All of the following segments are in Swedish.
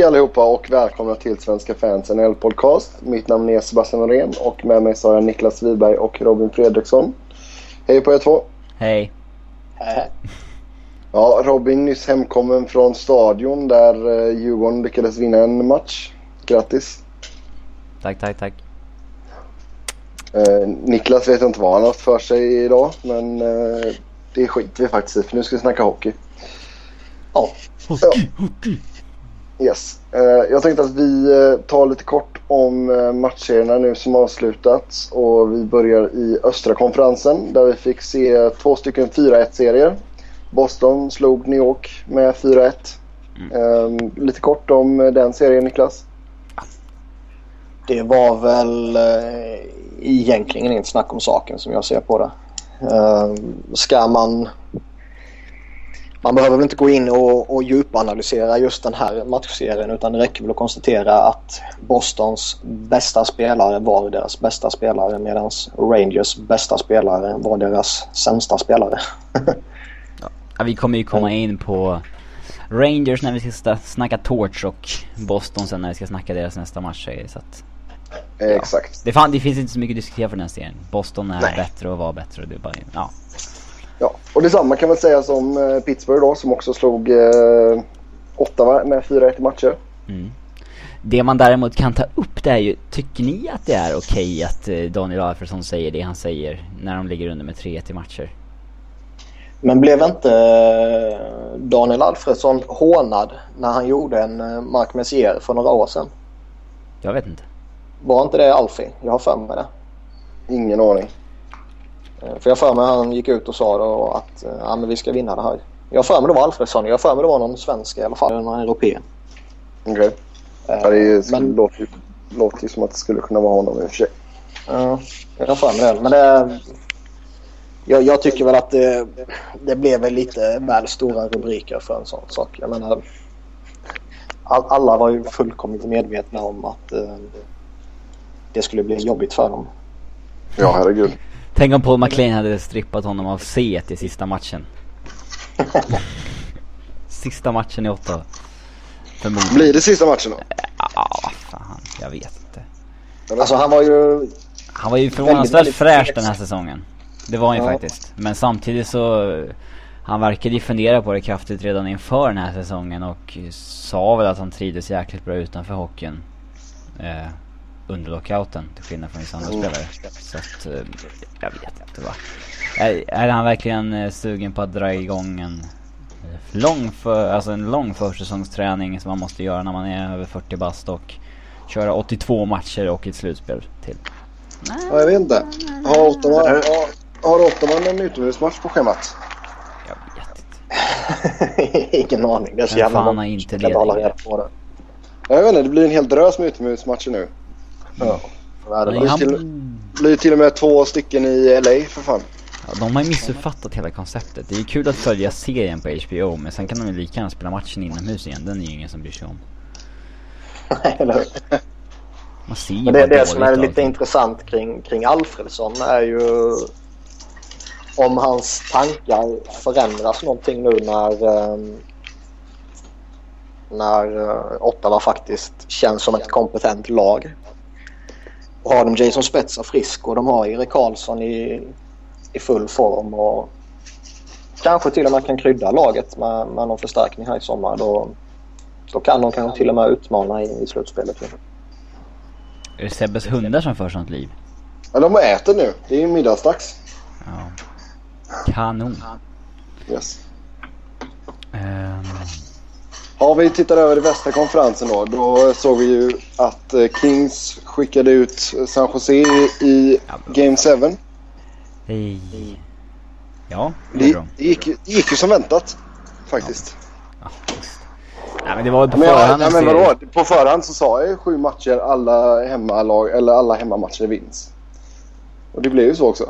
Hej allihopa och välkomna till Svenska fans NHL podcast. Mitt namn är Sebastian Norén och med mig så har jag Niklas Wiberg och Robin Fredriksson. Hej på er två. Hej. Hej. Ja, Robin nyss hemkommen från stadion där eh, Djurgården lyckades vinna en match. Grattis. Tack, tack, tack. Eh, Niklas vet inte vad han har haft för sig idag men eh, det skiter vi faktiskt i för nu ska vi snacka hockey. Ja. Hockey, hockey. Yes. Eh, jag tänkte att vi eh, tar lite kort om eh, matcherna nu som avslutats och vi börjar i östra konferensen där vi fick se två stycken 4-1-serier. Boston slog New York med 4-1. Eh, lite kort om den serien Niklas. Det var väl egentligen inget snack om saken som jag ser på det. Eh, ska man... Man behöver väl inte gå in och, och djupanalysera just den här matchserien utan det räcker väl att konstatera att Bostons bästa spelare var deras bästa spelare medan Rangers bästa spelare var deras sämsta spelare. Ja, vi kommer ju komma in på Rangers när vi ska snacka Torch och Boston sen när vi ska snacka deras nästa matchserie så att Eh, Exakt. det, fan, det finns inte så mycket att diskutera för den här serien. Boston är Nej. bättre och var bättre och det bara, ja. Ja. Och detsamma kan man säga som eh, Pittsburgh då som också slog eh, Ottawa med 4-1 i matcher. Mm. Det man däremot kan ta upp det är ju, tycker ni att det är okej att eh, Daniel Alfredsson säger det han säger när de ligger under med 3-1 i matcher? Men blev inte eh, Daniel Alfredsson hånad när han gjorde en Mark Messier för några år sedan? Jag vet inte. Var inte det Alfie? Jag har för mig det. Ingen aning. Eh, För jag för mig han gick ut och sa då att eh, ja, men vi ska vinna det här. Jag för mig det var Alfredsson. Jag för mig det var någon svensk i alla fall. Någon europé. Okej. Eh, Ja, det är ju- Men låter, ju- låter ju som att det skulle kunna vara honom i och för sig. ja, jag har för mig det. Men det, jag, jag tycker väl att det, det blev väl lite väl stora rubriker för en sån sak. Jag menar, all, alla var ju fullkomligt medvetna om att eh, det skulle bli jobbigt för dem. Ja, herregud. Tänk om Paul McLean hade strippat honom av C i sista matchen. sista matchen i Ottawa. Förmodligen. Blir det sista matchen då? Ja, fan. Jag vet inte. Alltså han var ju Han var ju förvånansvärt fräsch den här säsongen. Det var han ju Ja. faktiskt. Men samtidigt så... Han verkade ju fundera på det kraftigt redan inför den här säsongen och sa väl att han trivdes jäkligt bra utanför hockeyn. Eh, under lockouten, till skillnad från vissa andra Mm. spelare. Så att, eh, jag vet inte va. Är, är han verkligen eh, sugen på att dra igång en eh, lång, för, alltså en lång försäsongsträning som man måste göra när man är över 40 bast och köra 82 matcher och ett slutspel till? Ja, jag vet inte. Har Ottawa, har, har Ottawa en utomhusmatch på schemat? Jag vet inte. Ingen aning. Det är så Men jävla fan har inte det Jag vet inte, det blir en hel drös med utomhusmatcher nu. Ja. Ja, det Nej, var- han, Det blir till och med två stycken i LA för fan. ja, de har ju missuppfattat hela konceptet. Det är ju kul att följa serien på HBO men sen kan de ju lika gärna spela matchen inomhus igen. Den är ju ingen som bryr sig om. Hur? Man ser ju Men det, det som är lite intressant kring, kring Alfredsson är ju om hans tankar förändras någonting nu när, ehm, när uh, Ottawa faktiskt känns som ett kompetent lag. Och har de Jason Spezza frisk och de har Erik Karlsson i, i full form och kanske till och med kan krydda laget med, med någon förstärkning här i sommar. Då, då kan de kanske till och med utmana i, i slutspelet. Är det Sebbes hundar som för sånt liv? Ja, de äter nu. Det är ju middagsdags. Ja. Kanon. Yes. Ehm, Ja, vi tittar över i västra konferensen då. Då såg vi ju att eh, Kings skickade ut San Jose i, Game 7. hej. Ja, det Det, det, gick, det gick ju som väntat. Faktiskt. Ja. Nej men det var på Men, förhand nej, en men vadå? På förhand så sa jag ju sju matcher, alla hemmalag, eller alla hemmamatcher vinns. Och det blev ju så också.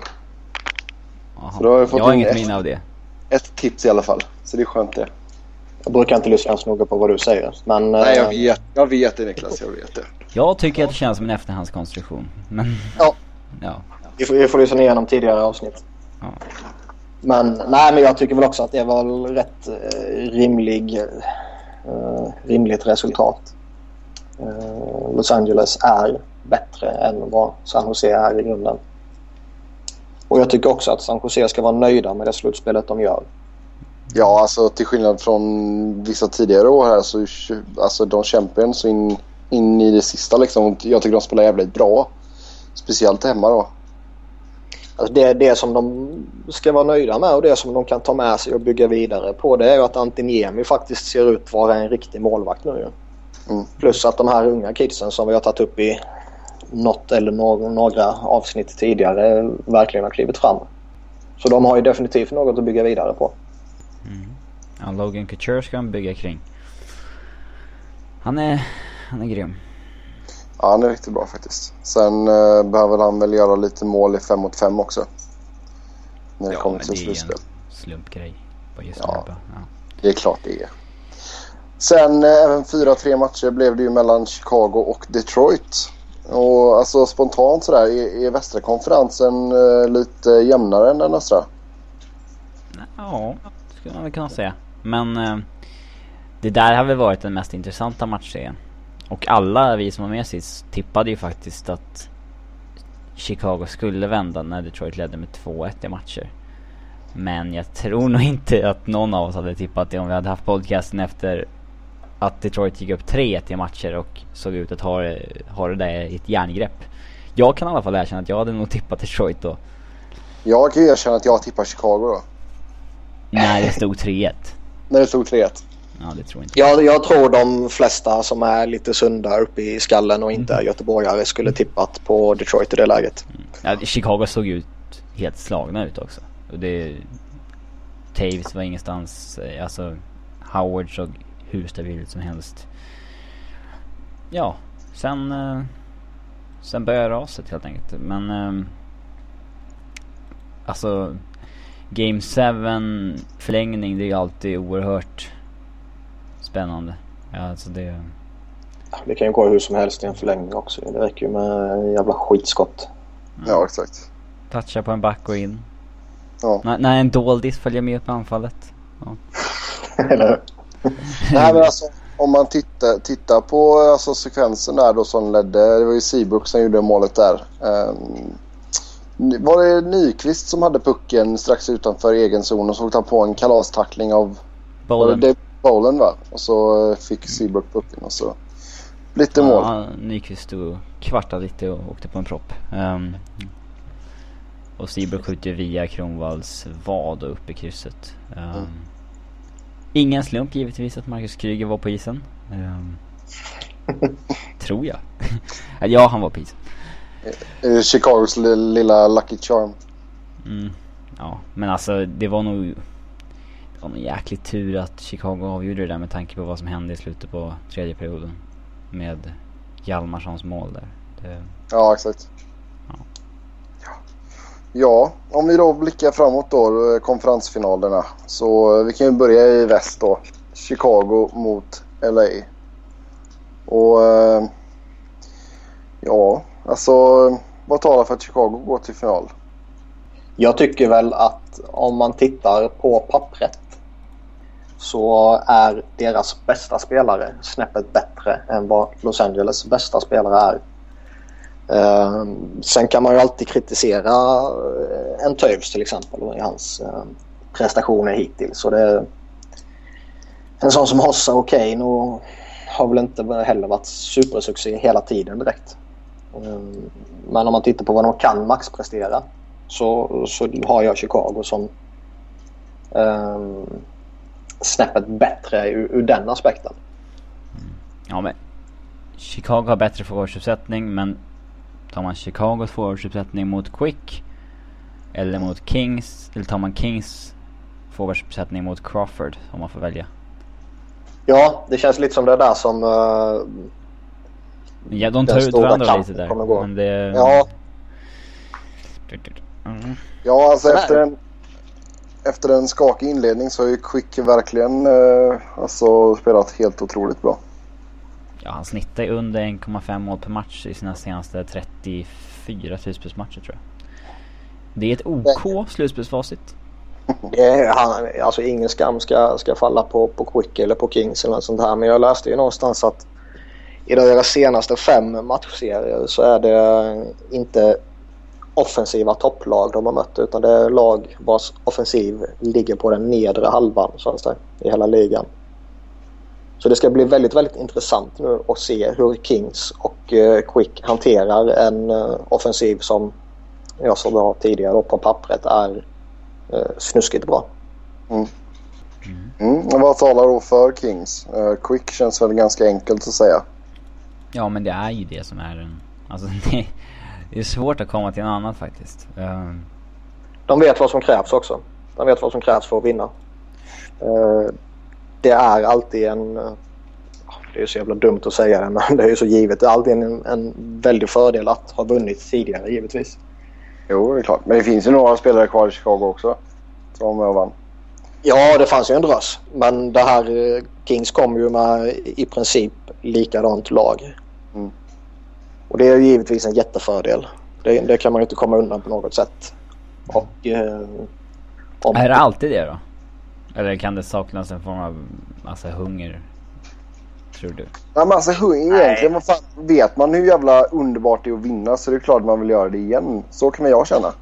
Jaha. Så då har jag fått jag har in inget minne av det. Ett tips i alla fall. Så det är skönt det. Jag brukar inte lyssna så noga på vad du säger. Men, Nej, jag eh, vet. Jag vet det Niklas. Jag vet det. Jag tycker att det känns som en efterhandskonstruktion. Men... Ja. Ja. vi, får, vi får lyssna igenom tidigare avsnitt. Ja. Men, nej, men jag tycker väl också att det var rätt eh, rimlig, uh, rimligt resultat. Uh, Los Angeles är bättre än vad San Jose är i grunden. Och jag tycker också att San Jose ska vara nöjda med det slutspelet de gör. Ja, alltså till skillnad från vissa tidigare år här så alltså de kämpar så in, in i det sista liksom. Jag tycker de spelar jävligt bra. Speciellt hemma då. Alltså det, det som de ska vara nöjda med och det som de kan ta med sig och bygga vidare på det är ju att Antiniemi faktiskt ser ut att vara en riktig målvakt nu. Mm. Plus att de här unga kidsen som vi har tagit upp i något eller några avsnitt tidigare verkligen har klivit fram. Så de har ju definitivt något att bygga vidare på. Ja, Logan Couture ska han bygga kring. Han är, han är grym. Ja, han är riktigt bra faktiskt. Sen uh, behöver han väl göra lite mål i 5 mot 5 också. När det ja, kommer till slutspel. Ja, slumpgrej. På just ja, ja, det är klart det är. Sen uh, även 4-3 matcher blev det ju mellan Chicago och Detroit. Och alltså spontant sådär, är, är västra konferensen uh, lite jämnare än den östra? Ja, skulle man väl kunna säga. Men uh, det där har väl varit den mest intressanta matchserien. Och alla vi som var med sist tippade ju faktiskt att Chicago skulle vända när Detroit ledde med 2-1 i matcher. Men jag tror nog inte att någon av oss hade tippat det om vi hade haft podcasten efter att Detroit gick upp 3-1 i matcher och såg ut att ha, ha det där i ett järngrepp. Jag kan i alla fall erkänna att jag hade nog tippat Detroit då. Jag kan erkänna att jag tippar Chicago då. När det stod 3-1. När det stod 3-1. Ja, det tror inte jag. Jag tror de flesta som är lite sunda uppe i skallen och inte är göteborgare skulle tippat på Detroit i det läget. Mm. Ja, Chicago såg ut helt slagna ut också. Och det... Taves var ingenstans. Eh, alltså, Howard såg hur stabil ut som helst. Ja, sen... Eh, sen började raset helt enkelt. Men... Eh, alltså... Game 7 förlängning, det är ju alltid oerhört spännande. Ja, alltså det... Det kan ju gå hur som helst i en förlängning också. Det räcker ju med jävla skitskott. Ja, exakt. Toucha på en back och in. Ja. N när en doldis följer med på anfallet. Ja. Eller Nej men alltså om man tittar, tittar på alltså, sekvensen där då som ledde. Det var ju Seabrook som gjorde målet där. Um, var det Nyqvist som hade pucken strax utanför egen zon och så åkte han på en kalastackling av... Bowlen va? Och så eh, fick Seabrook pucken och så lite mål. Ja, Nyqvist stod och kvartade lite och åkte på en propp. Um, och Seabrook skjuter via Kronvalls vad och upp i krysset. Um, mm. Ingen slump givetvis att Marcus Kryger var på isen. Um, tror jag. ja, han var på isen. Chicagos lilla Lucky Charm. Mm, ja, men alltså det var nog det var en jäkligt tur att Chicago avgjorde det där med tanke på vad som hände i slutet på tredje perioden. Med Hjalmarssons mål där. Det... Ja, exakt. Ja. ja. om vi då blickar framåt då, konferensfinalerna. Så vi kan ju börja i väst då. Chicago mot LA. Och eh, ja, alltså vad talar för att Chicago går till final? Jag tycker väl att om man tittar på pappret så är deras bästa spelare snäppet bättre än vad Los Angeles bästa spelare är. Ehm, sen kan man ju alltid kritisera eh, en Toews till exempel i hans eh, prestationer hittills. Så det, en sån som Hossa och Kane och har väl inte heller varit supersuccé hela tiden direkt. Ehm, men om man tittar på vad de kan maxprestera så, så har jag Chicago som um, snäppet bättre ur, ur den aspekten. Mm. Ja men Chicago har bättre forwardsuppsättning men tar man Chicagos forwardsuppsättning mot Quick eller mot Kings eller tar man Kings forwardsuppsättning mot Crawford om man får välja? Ja, det känns lite som det där som uh, Ja, de tar ut varandra lite där. Men det... Ja. Mm. Ja, alltså efter en, efter en skakig inledning så har ju Quick verkligen eh, alltså, spelat helt otroligt bra. Ja, han snittar under 1,5 mål per match i sina senaste 34 slutspelsmatcher tror jag. Det är ett OK slutspelsfacit. Han, alltså ingen skam ska, ska falla på, på Quick eller på Kings eller något sånt här. Men jag läste ju någonstans att i deras senaste fem matchserier så är det inte offensiva topplag de har mött utan det är lag vars offensiv ligger på den nedre halvan så att säga, i hela ligan. Så det ska bli väldigt, väldigt intressant nu att se hur Kings och eh, Quick hanterar en eh, offensiv som jag sa tidigare då, på pappret är eh, snuskigt bra. Mm. Mm. Vad talar då för Kings? Quick känns väl ganska enkelt att säga. Ja men det är ju det som är en... Alltså det, det är svårt att komma till något annat faktiskt. Uh... De vet vad som krävs också. De vet vad som krävs för att vinna. Uh, det är alltid en... Det är så jävla dumt att säga det men det är ju så givet. Det är alltid en, en väldig fördel att ha vunnit tidigare givetvis. Jo, det är klart. Men det finns ju några spelare kvar i Chicago också. Som vann. Ja, det fanns ju en drös. Men det här eh, Kings kom ju med i princip likadant lag. Mm. Och det är ju givetvis en jättefördel. Det, det, kan man ju inte komma undan på något sätt. Och... Eh, om... Är det alltid det då? Eller kan det saknas en form av alltså, hunger? Tror du? Ja, men alltså hunger egentligen. Vad fan, vet man hur jävla underbart det är att vinna så det är klart man vill göra det igen. Så kan jag känna.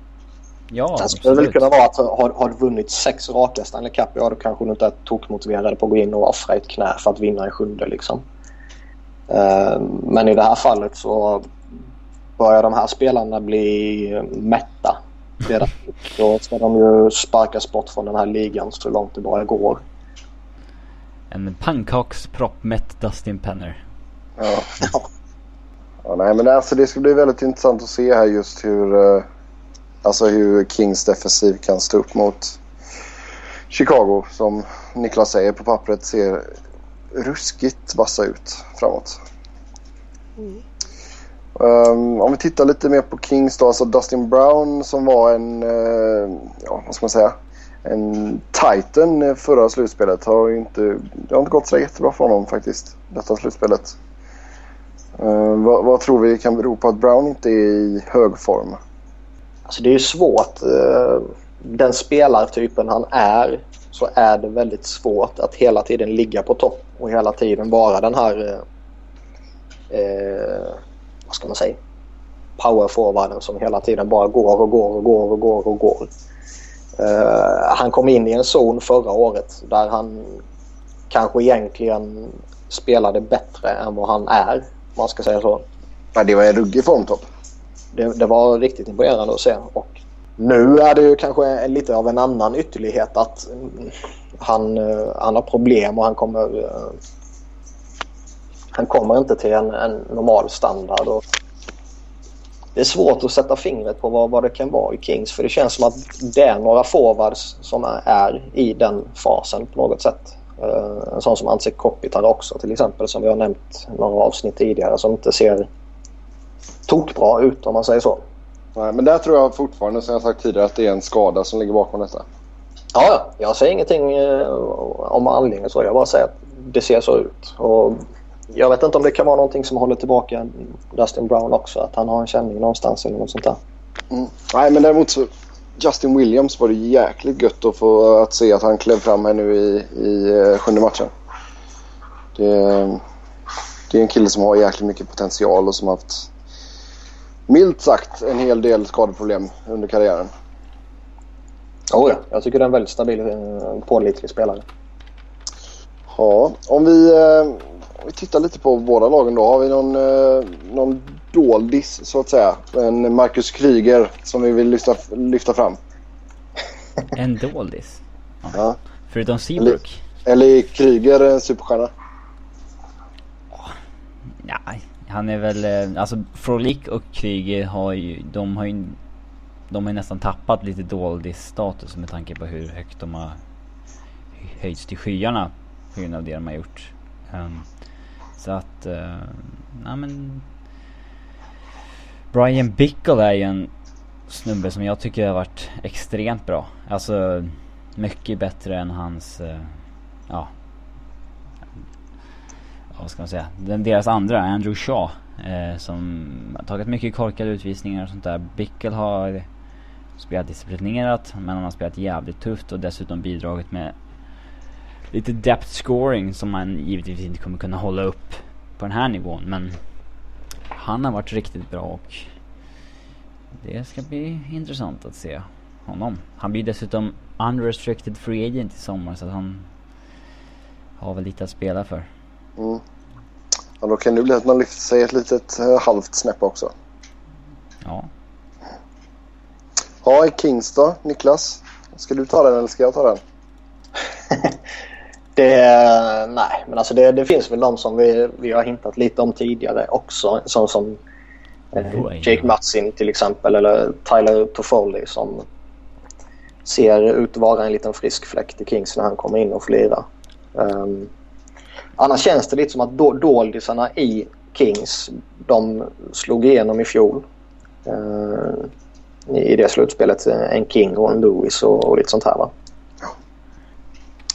Ja, Sen skulle det väl kunna vara att har, har du vunnit sex raka Stanley Cup, ja då kanske du inte är tokmotiverad på att gå in och offra ett knä för att vinna en sjunde liksom. Uh, men i det här fallet så börjar de här spelarna bli mätta. Redan. Då ska de ju sparkas bort från den här ligan så långt det bara går. En pannkaksproppmätt Dustin Penner. Ja. ja. nej men alltså det ska bli väldigt intressant att se här just hur uh Alltså hur Kings defensiv kan stå upp mot Chicago som Niklas säger på pappret ser ruskigt vassa ut framåt. Mm. Um, om vi tittar lite mer på Kings då, alltså Dustin Brown som var en, uh, ja vad ska man säga, en titan förra slutspelet har inte, det har inte gått så jättebra för honom faktiskt, detta slutspelet. Uh, vad, vad, tror vi kan bero på att Brown inte är i hög form? Alltså det är ju svårt. Eh, den spelartypen han är så är det väldigt svårt att hela tiden ligga på topp och hela tiden vara den här eh, eh vad ska man säga powerforwarden som hela tiden bara går och går och går och går och går. Eh, han kom in i en zon förra året där han kanske egentligen spelade bättre än vad han är. Om man ska säga så. Ja, det var en ruggig formtopp det, det, var riktigt imponerande att se. Och nu är det ju kanske lite av en annan ytterlighet att mm, han, eh, han har problem och han kommer eh, han kommer inte till en, en normal standard. Och det är svårt att sätta fingret på vad, vad det kan vara i Kings för det känns som att det är några forwards som är i den fasen på något sätt. Eh, en sån som Antsi Kopitar också till exempel som vi har nämnt några avsnitt tidigare som inte ser tokbra ut om man säger så. Nej, men där tror jag fortfarande som jag sagt tidigare att det är en skada som ligger bakom detta. Ja, ja. Jag säger ingenting eh, om anledningen så. Jag bara säger att det ser så ut. Och jag vet inte om det kan vara någonting som håller tillbaka Dustin Brown också. Att han har en känning någonstans eller något sånt där. Mm. Nej, men däremot så Justin Williams var det jäkligt gött att få att se att han klev fram här nu i, i uh, sjunde matchen. Det, det är en kille som har jäkligt mycket potential och som har haft milt sagt en hel del skadeproblem under karriären. Oh ja, jag tycker det är en väldigt stabil, eh, pålitlig spelare. Ja, om vi, eh, om vi tittar lite på båda lagen då. Har vi någon, eh, någon doldis så att säga? En Marcus Kryger som vi vill lyfta, lyfta fram. En doldis? Ja. ja. Förutom Seabrook? Eller, eller Kryger en superstjärna? Nej, han är väl, eh, alltså Frolik och Kryger har ju, de har ju, de har ju nästan tappat lite doldis-status med tanke på hur högt de har höjts till skyarna på grund av det de har gjort. Um, så att, uh, nej men... Brian Bickle är ju en snubbe som jag tycker har varit extremt bra. Alltså mycket bättre än hans, uh, ja, vad ska man säga, den, deras andra, Andrew Shaw. Eh, som har tagit mycket korkade utvisningar och sånt där. Bickel har spelat disciplinerat men han har spelat jävligt tufft och dessutom bidragit med lite depth scoring som man givetvis inte kommer kunna hålla upp på den här nivån men han har varit riktigt bra och det ska bli intressant att se honom. Han blir dessutom unrestricted free agent i sommar så att han har väl lite att spela för. Mm. Ja, då kan det bli att man lyfter sig ett litet uh, halvt snäpp också. Ja. Ja, i Kings då, Niklas? Ska du ta den eller ska jag ta den? det, nej, men alltså det, det, finns väl de som vi, vi har hintat lite om tidigare också. Som, som eh, Jake Matsin till exempel eller Tyler Toffoli som ser ut att vara en liten frisk fläkt i Kings när han kommer in och får lira. Um, annars känns det lite som att do doldisarna i Kings de slog igenom i fjol. Uh, I det slutspelet. En King och en Lewis och, och lite sånt här va.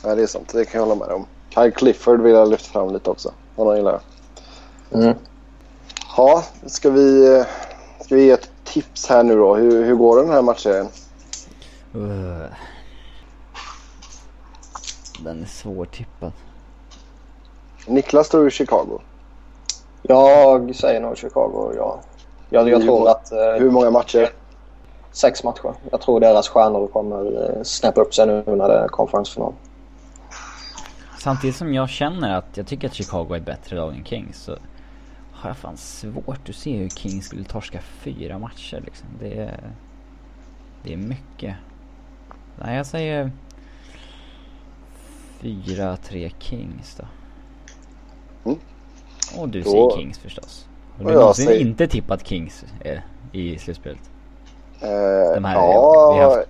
Ja, det är sant. Det kan jag hålla med om. Kyle Clifford vill jag lyfta fram lite också. Honom gillar jag. Mm. Ja, ska vi, ska vi ge ett tips här nu då? Hur, hur går den här matchen? Uh. Den är svårtippad. Niklas tror du Chicago? Jag säger nog Chicago, ja. Jag, jag tror att... Eh, hur många matcher? Sex matcher. Jag tror deras stjärnor kommer eh, snäppa upp sig nu när det är konferensfinal. Samtidigt som jag känner att jag tycker att Chicago är ett bättre lag än Kings så har jag fan svårt att se hur Kings skulle torska fyra matcher liksom. Det är... Det är mycket. Nej, jag säger... 4-3 Kings då. Mm. Och du då... säger Kings förstås. Har du någonsin säger... inte tippat Kings eh, i slutspelet? Uh, De här ja... vi haft...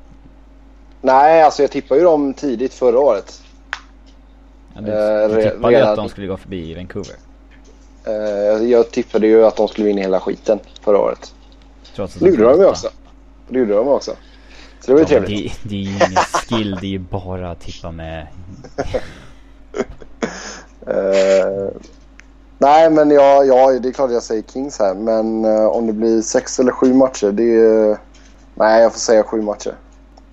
Nej, alltså jag tippade ju dem tidigt förra året. Ja, du, uh, du tippade ju att de skulle gå förbi Vancouver. Uh, jag tippade ju att de skulle vinna hela skiten förra året. Trots att det gjorde de ju också. Det gjorde de också. Så det var ju ja, trevligt. Det, det är ju ingen skill, det är ju bara att tippa med. Uh, nej men ja, ja, det är klart jag säger Kings här. Men uh, om det blir sex eller sju matcher, det är... Nej, jag får säga sju matcher.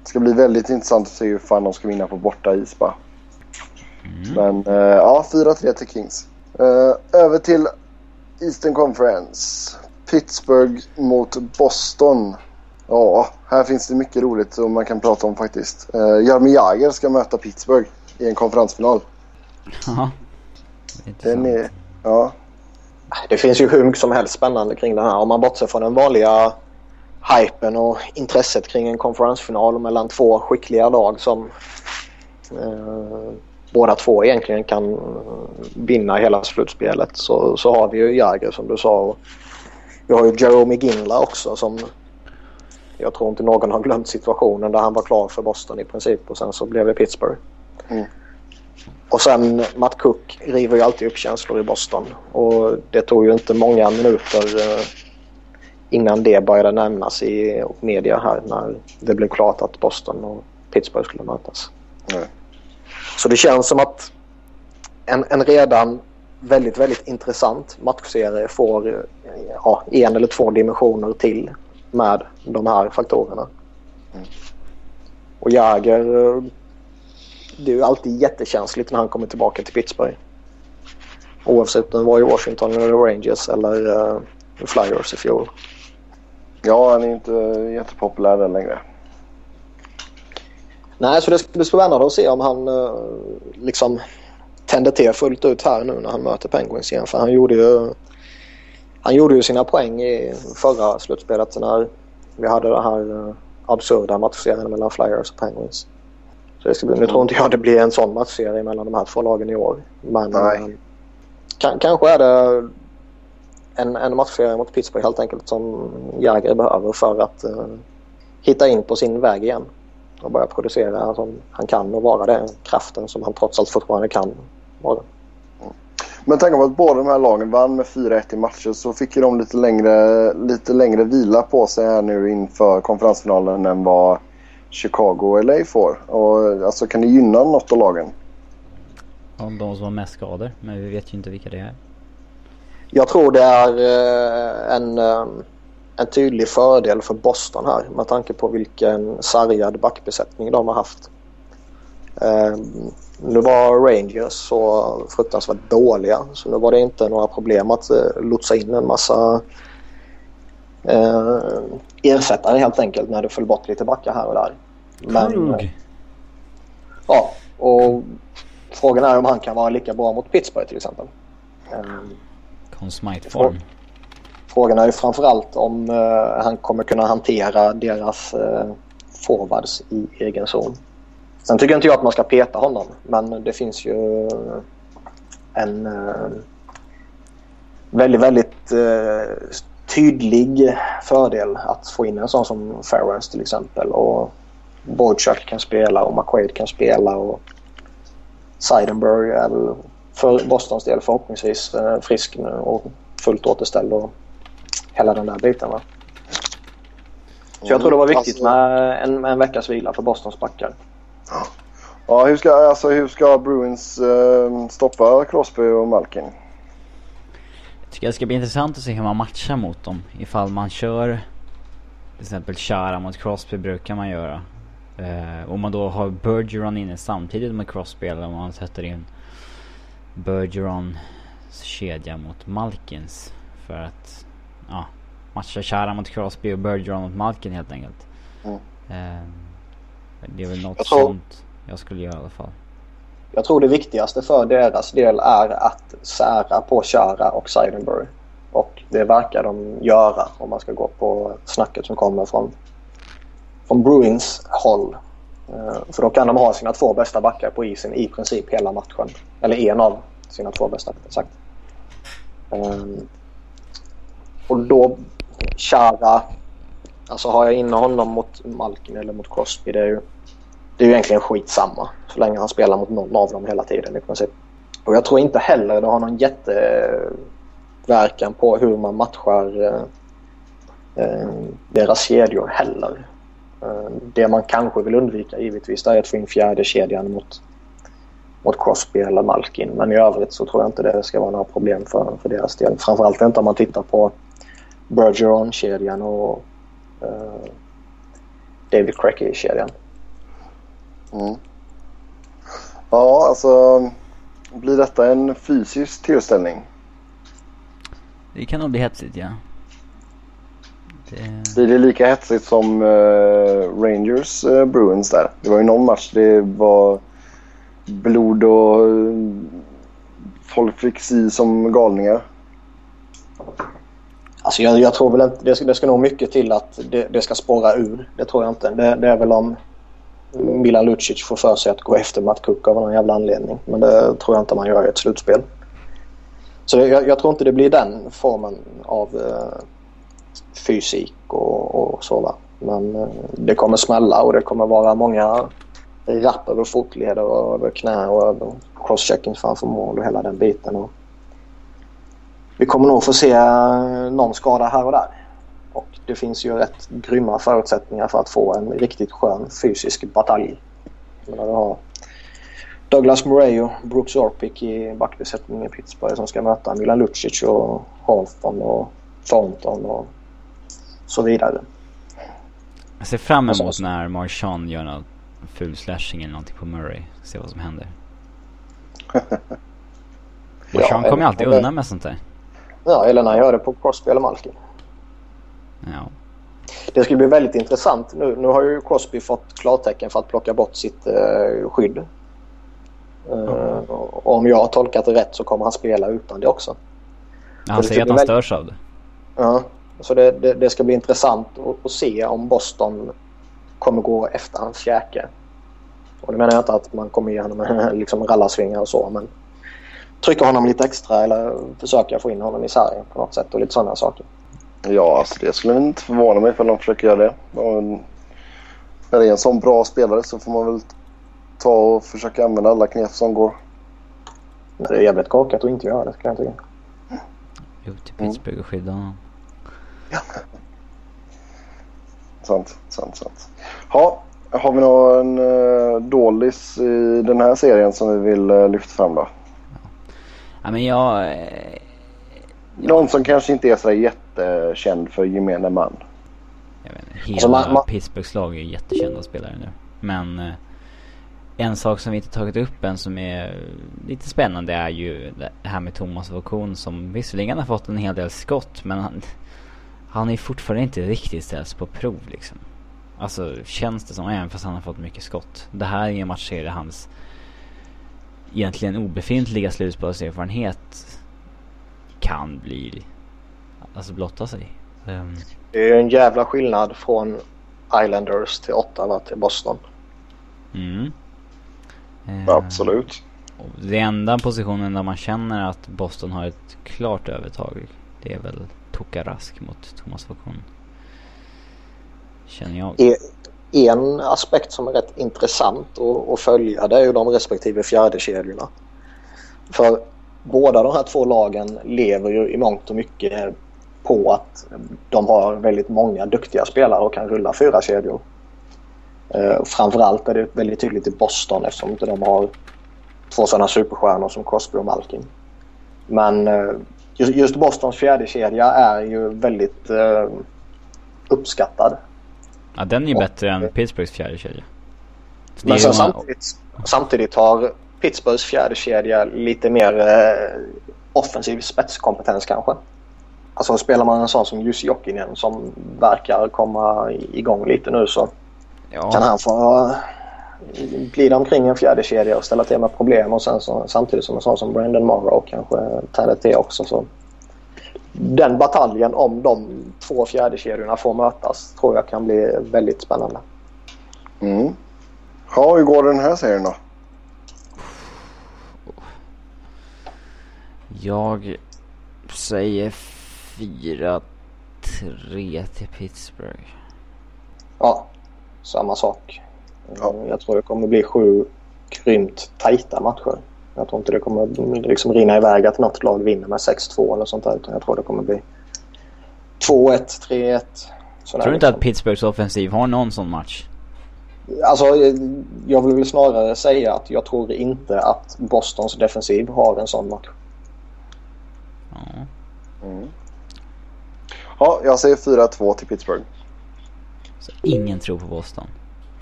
Det ska bli väldigt intressant att se hur fan de ska vinna på borta is bara. Mm. Men uh, ja, 4-3 till Kings. över till Eastern Conference. Pittsburgh mot Boston. Ja, här finns det mycket roligt som man kan prata om faktiskt. Uh, Jaromir Jagr ska möta Pittsburgh i en konferensfinal. Ja, Den är, ja. Det finns ju hur mycket som helst spännande kring det här. Om man bortser från den vanliga hypen och intresset kring en konferensfinal mellan två skickliga lag som eh, båda två egentligen kan vinna hela slutspelet så, så har vi ju Jagr som du sa. Och vi har ju Jerome Ginla också som jag tror inte någon har glömt situationen där han var klar för Boston i princip och sen så blev det Pittsburgh. Mm. Och sen Matt Cook river ju alltid upp känslor i Boston och det tog ju inte många minuter eh, innan det började nämnas i media här när det blev klart att Boston och Pittsburgh skulle mötas. Mm. Så det känns som att en, en redan väldigt, väldigt intressant matchserie får ja, en eller två dimensioner till med de här faktorerna. Mm. Och Jäger, det är ju alltid jättekänsligt när han kommer tillbaka till Pittsburgh. Oavsett om det var i Washington eller Rangers eller uh, Flyers i fjol. Ja, han är inte jättepopulär där längre. Nej, så det ska bli spännande att se om han uh, liksom tänder till fullt ut här nu när han möter Penguins igen. För han gjorde ju han gjorde ju sina poäng i förra slutspelet när vi hade det här eh, absurda matchserien mellan Flyers och Penguins. Så det ska bli, nu tror inte jag det blir en sån matchserie mellan de här två lagen i år. Men eh, kan, kanske är det en, en matchserie mot Pittsburgh helt enkelt som Jagr behöver för att uh, hitta in på sin väg igen. Och börja producera som han kan och vara den kraften som han trots allt fortfarande kan vara. Med tanke på att båda de här lagen vann med 4-1 i matcher så fick ju de lite längre, lite längre vila på sig här nu inför konferensfinalen än vad Chicago och LA får. Och, alltså, kan det gynna något av lagen? Om de som har mest skador, men vi vet ju inte vilka det är. Jag tror det är eh, en, eh, en tydlig fördel för Boston här med tanke på vilken sargad backbesättning de har haft. Eh, nu var Rangers så fruktansvärt dåliga så nu var det inte några problem att eh, lotsa in en massa eh, ersättare helt enkelt när det föll bort lite backar här och där. Men, Krug. Ja, och frågan är om han kan vara lika bra mot Pittsburgh till exempel. Eh, Conn Smythe-form. Frågan är ju framförallt om eh, han kommer kunna hantera deras eh, forwards i egen zon. Sen tycker inte jag att man ska peta honom men det finns ju en eh, väldigt, väldigt eh, tydlig fördel att få in en sån som Ferrens till exempel. Och Boychuk kan spela och McQuaid kan spela och Seidenberg är väl för Bostons del förhoppningsvis eh, frisk nu och fullt återställd och hela den där biten. Va? Så jag tror det var viktigt Alltså- med en, med en veckas vila för Bostons backar. Ja, hur ska, alltså, hur ska Bruins eh, stoppa Crosby och Malkin? Tycker det ska bli intressant att se hur man matchar mot dem. Ifall man kör till exempel Chara mot Crosby brukar man göra. Eh, om man då har Bergeron inne samtidigt med Crosby eller om man sätter in Bergerons kedja mot Malkins. För att ja, matcha Chara mot Crosby och Bergeron mot Malkin helt enkelt. Mm. Eh, det är väl något Jag tror- sånt jag skulle göra i alla fall. Jag tror det viktigaste för deras del är att sära på Chara och Seidenberg. Och det verkar de göra om man ska gå på snacket som kommer från, från Bruins håll. Eh, för då kan de ha sina två bästa backar på isen i princip hela matchen. Eller en av sina två bästa sagt. Eh, och då Chara, alltså har jag inne honom mot Malkin eller mot Crosby det är ju det är ju egentligen skitsamma så länge han spelar mot någon av dem hela tiden i princip. Och jag tror inte heller det har någon jätteverkan på hur man matchar eh, eh deras kedjor heller. Eh, det man kanske vill undvika givetvis är att få in fjärde kedjan mot, mot Crosby eller Malkin. Men i övrigt så tror jag inte det ska vara några problem för, för deras del. Framförallt inte om man tittar på Bergeron-kedjan och eh, David Cracky-kedjan. Mm. Ja, alltså blir detta en fysisk tillställning? Det kan nog bli hetsigt ja. Det... Blir det lika hetsigt som eh, Rangers eh, Bruins där? Det var ju någon match det var blod och eh, folk fick si som galningar. Alltså jag, jag tror väl inte, det ska, det ska nog mycket till att det, det ska spåra ur. Det tror jag inte. Det, det är väl om Milan Lucic får för sig att gå efter Matt Cook av någon jävla anledning. Men det tror jag inte man gör i ett slutspel. Så det, jag, jag tror inte det blir den formen av eh, fysik och, och så. Va? Men eh, det kommer smälla och det kommer vara många rapp över fotleder och över knä och över crosschecking framför mål och hela den biten. Och vi kommer nog få se eh, någon skada här och där. Och det finns ju rätt grymma förutsättningar för att få en riktigt skön fysisk batalj. Jag menar, vi har Douglas Murray och Brooks Orpik i backbesättningen i Pittsburgh som ska möta Milan Lucic och Halton och Thornton och så vidare. Jag ser fram så- emot när Marchand gör någon ful slashing eller någonting på Murray. Se vad som händer. Marchand kommer ju alltid eller- undan med sånt där. Ja, eller när jag gör det på Crosby eller Malkin. Ja. Det skulle bli väldigt intressant. Nu, nu har ju Crosby fått klartecken för att plocka bort sitt eh, skydd. Eh, och om jag har tolkat det rätt så kommer han spela utan det också. Han det säger att han väldigt- störs av det. Ja, så det, det, det ska bli intressant att, att se om Boston kommer gå efter hans käke. Och det menar jag inte att man kommer ge honom en liksom rallarsvingar och så men trycka honom lite extra eller försöka få in honom i sargen på något sätt och lite sådana saker. Ja, alltså det skulle inte förvåna mig ifall de försöker göra det. Och när det är en sån bra spelare så får man väl ta och försöka använda alla knep som går. Men det är jävligt korkat att inte göra det ska jag tycka. Jo, till Pittsburgh och skydda honom. Sant, sant, sant. Ja, har vi någon uh, dålis i den här serien som vi vill eh, lyfta fram då? Ja men jag... eh, Någon som kanske inte är så jättekänd för gemene man. Jag vet inte, hela Alltså, man- man- Pittsburghs lag är jättekända spelare nu. Men eh, en sak som vi inte tagit upp än som är lite spännande är ju det här med Thomas Vokon som visserligen har fått en hel del skott men han, han är fortfarande inte riktigt ställs på prov liksom. Alltså känns det som, även fast han har fått mycket skott. Det här är en matchserie där hans egentligen obefintliga slutspelserfarenhet kan bli, alltså blotta sig. Ehm, Det är ju en jävla skillnad från Islanders till Ottawa till Boston. Mm. Eh, Absolut. Det enda positionen där man känner att Boston har ett klart övertag det är väl Tokarask mot Thomas Vokon. Känner jag. E- En aspekt som är rätt intressant att, att följa det är ju de respektive fjärdekedjorna. För båda de här två lagen lever ju i mångt och mycket på att de har väldigt många duktiga spelare och kan rulla fyra kedjor. Eh, framförallt är det väldigt tydligt i Boston eftersom inte de har två sådana superstjärnor som Crosby och Malkin. Men eh, just, Bostons fjärde kedja är ju väldigt eh, uppskattad. Ja den är ju och- bättre än Pittsburghs fjärde kedja. Men sen samtidigt, samtidigt har Pittsburghs fjärde kedja lite mer eh, offensiv spetskompetens kanske. Alltså spelar man en sån som Jussi Jokinen som verkar komma igång lite nu så ja, kan han få eh, glida omkring en fjärde kedja och ställa till med problem och sen så, samtidigt som en sån som Brandon Morrow kanske tänder till också. Så den bataljen om de två fjärdekedjorna får mötas tror jag kan bli väldigt spännande. Mm. Ja, hur går den här serien då? Jag säger 4-3 till Pittsburgh. Ja, samma sak. Ja. Jag tror det kommer bli sju grymt tajta matcher. Jag tror inte det kommer liksom rinna iväg att något lag vinner med 6-2 eller sånt där. Utan jag tror det kommer bli 2-1, 3-1. sådär Tror du inte liksom. att Pittsburghs offensiv har någon sån match? Alltså, jag vill väl snarare säga att jag tror inte att Bostons defensiv har en sån match. Ja. Mm. Ja, jag säger 4-2 till Pittsburgh. Så ingen tror på Boston.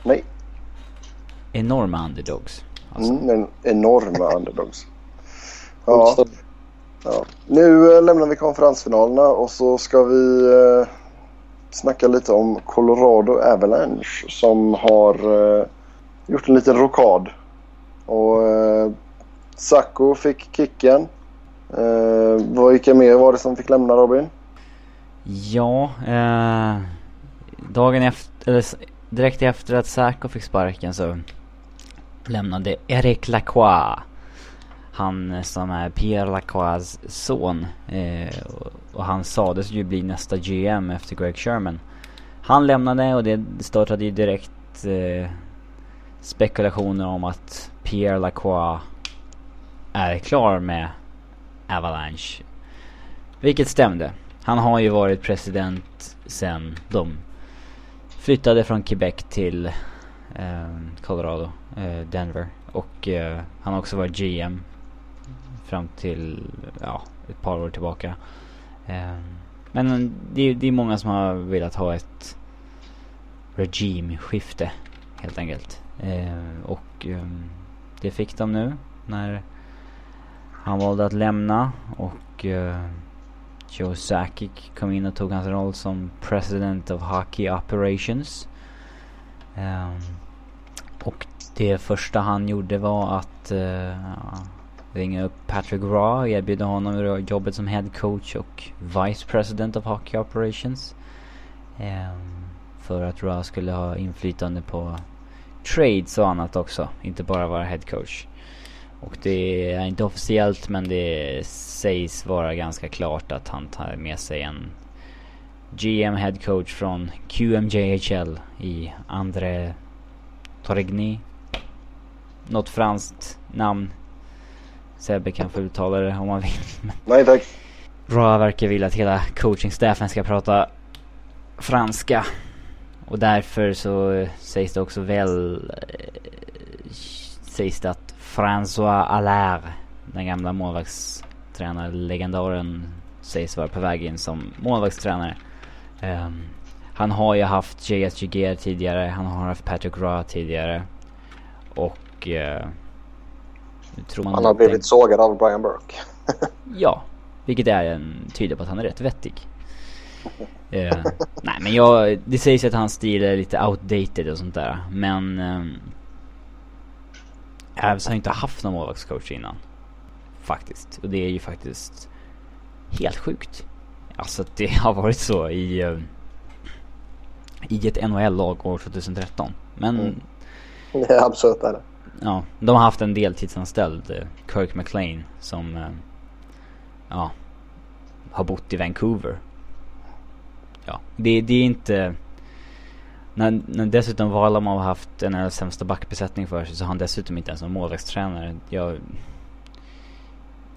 Nej, Enorma underdogs. Alltså. mm, en enorma underdogs. Ja, ja. Nu eh, lämnar vi konferensfinalerna och så ska vi eh, snacka lite om Colorado Avalanche som har eh, gjort en liten rokad. Och eh, Sacco fick kicken. Eh, vad vilka mer var det som fick lämna Robin? Ja, eh, dagen efter, eller direkt efter att Sacco fick sparken så lämnade Eric Lacroix. Han eh, som är Pierre Lacroix son. Eh, och, och han sades ju bli nästa GM efter Greg Sherman. Han lämnade och det startade ju direkt eh, spekulationer om att Pierre Lacroix är klar med Avalanche. Vilket stämde. Han har ju varit president sen de flyttade från Quebec till eh, Colorado, eh, Denver. Och eh, han har också varit GM fram till, ja, ett par år tillbaka. Eh, men det, är- det är många som har velat ha ett regimskifte helt enkelt. Eh, och ehm, det fick de nu när han valde att lämna och uh, Joe Sakic kom in och tog hans roll som President of Hockey Operations. Um, och det första han gjorde var att uh, ringa upp Patrick Raw och erbjuda honom jobbet som Head Coach och Vice President of Hockey Operations. Um, för att Raw skulle ha inflytande på trades och annat också, inte bara vara Head Coach. Och det är inte officiellt men det sägs vara ganska klart att han tar med sig en GM head coach från QMJHL i André Torigny. Något franskt namn. Sebbe kan få uttala det om man vill. Nej tack. Ra verkar vilja att hela coachingstaffen ska prata franska. Och därför så eh, sägs det också väl... eh, Sägs det att François Allaire, den gamla målvaktstränaren, legendaren sägs vara på väg in som målvaktstränare. Um, han har ju haft J.S. Giger tidigare, han har haft Patrick Ra tidigare. Och... Uh, han har blivit sågad av Brian Burke. ja, vilket är en, tyder på att han är rätt vettig. uh, nej men jag, det sägs att hans stil är lite outdated och sånt där. Men... Um, Avs har inte haft någon målvaktscoach innan. Faktiskt. Och det är ju faktiskt helt sjukt. Alltså att det har varit så i... Uh, I ett NHL-lag år 2013. Men... Mm. Det är absurt är det. Ja, de har haft en deltidsanställd, uh, Kirk McLean, som... Uh, ja, har bott i Vancouver. Ja, det, det är inte... När, när dessutom Valamo har haft en av de sämsta backbesättning för sig så har han dessutom inte ens någon målvaktstränare. Jag,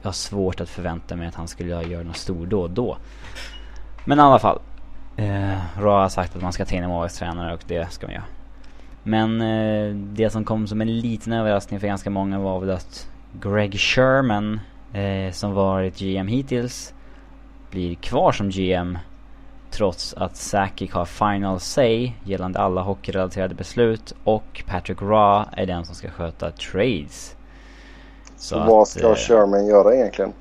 jag har svårt att förvänta mig att han skulle göra något stordåd då. Men i alla fall. Eh, Ra har sagt att man ska ta in en målvaktstränare och det ska man göra. Men eh, det som kom som en liten överraskning för ganska många var väl att Greg Sherman, eh, som varit GM hittills, blir kvar som GM trots att Sakic har final say gällande alla hockeyrelaterade beslut och Patrick Ra är den som ska sköta trades. Så vad ska eh, Sherman göra egentligen?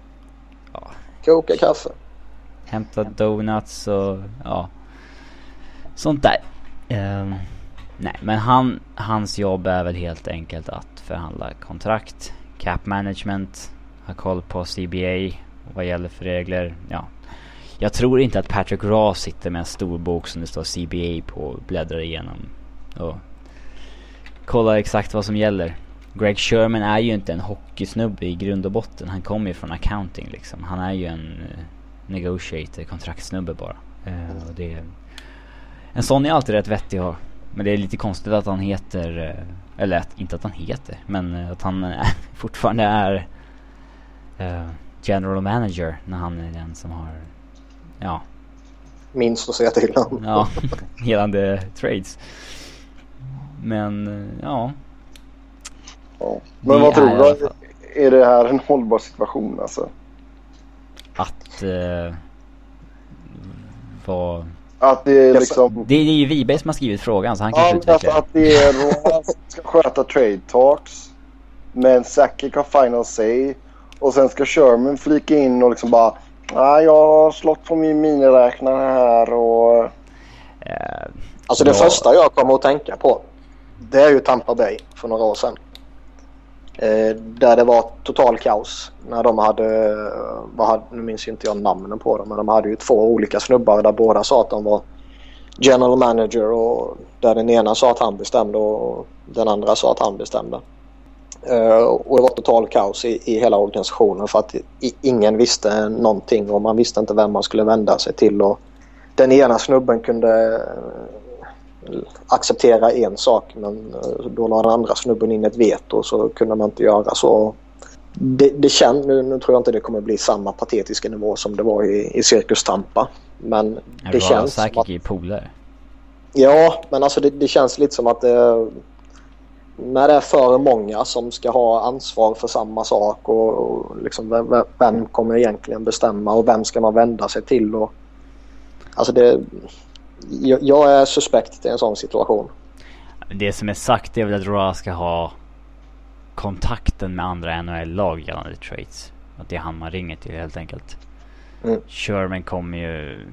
Ja. Koka kaffe. Hämta donuts och ja. Sånt där. Um, nej men han, hans jobb är väl helt enkelt att förhandla kontrakt, cap management, ha koll på CBA, vad gäller för regler, ja jag tror inte att Patrick Ross sitter med en stor bok som det står CBA på och bläddrar igenom. Och kollar exakt vad som gäller. Greg Sherman är ju inte en hockeysnubbe i grund och botten. Han kommer ju från accounting liksom. Han är ju en eh, negotiator, kontraktsnubbe bara. Uh, och det, en sån är alltid rätt vettig att ha. Men det är lite konstigt att han heter, eh, eller att, inte att han heter, men att han fortfarande är general manager när han är den som har ja. Minst att säga till om. ja, gällande trades. Men ja. ja. Men vad tror du? Är det här en hållbar situation alltså? Att eh, vad... Att det är liksom... Det är ju Wiberg som har skrivit frågan så han kanske ja, utvecklar. Alltså att det är Roa som ska sköta trade talks. Men Sakic har final say. Och sen ska Sherman flika in och liksom bara Ja, jag har slått på min miniräknare här och... Eh, alltså det ja. första jag kommer att tänka på det är ju Tampa Bay för några år sedan. Eh, där det var total kaos när de hade, vad hade, nu minns inte jag namnen på dem, men de hade ju två olika snubbar där båda sa att de var general manager och där den ena sa att han bestämde och den andra sa att han bestämde. Uh, och det var total kaos i, i hela organisationen för att i, ingen visste någonting och man visste inte vem man skulle vända sig till. Och den ena snubben kunde uh, acceptera en sak men uh, då la den andra snubben in ett veto och så kunde man inte göra så. Det, det känd, nu, nu tror jag inte det kommer bli samma patetiska nivå som det var i, i Cirkus Tampa. Men det, det känns säkert som att... i polare. Ja, men alltså det, det, känns lite som att det när det är för många som ska ha ansvar för samma sak och, och liksom vem, vem, kommer egentligen bestämma och vem ska man vända sig till? Och, alltså det, jag, jag är suspekt i en sån situation. Det som är sagt är väl att Ra ska ha kontakten med andra NHL-lag gällande trades. Att det är han man ringer till helt enkelt. Mm. Sherman kommer ju...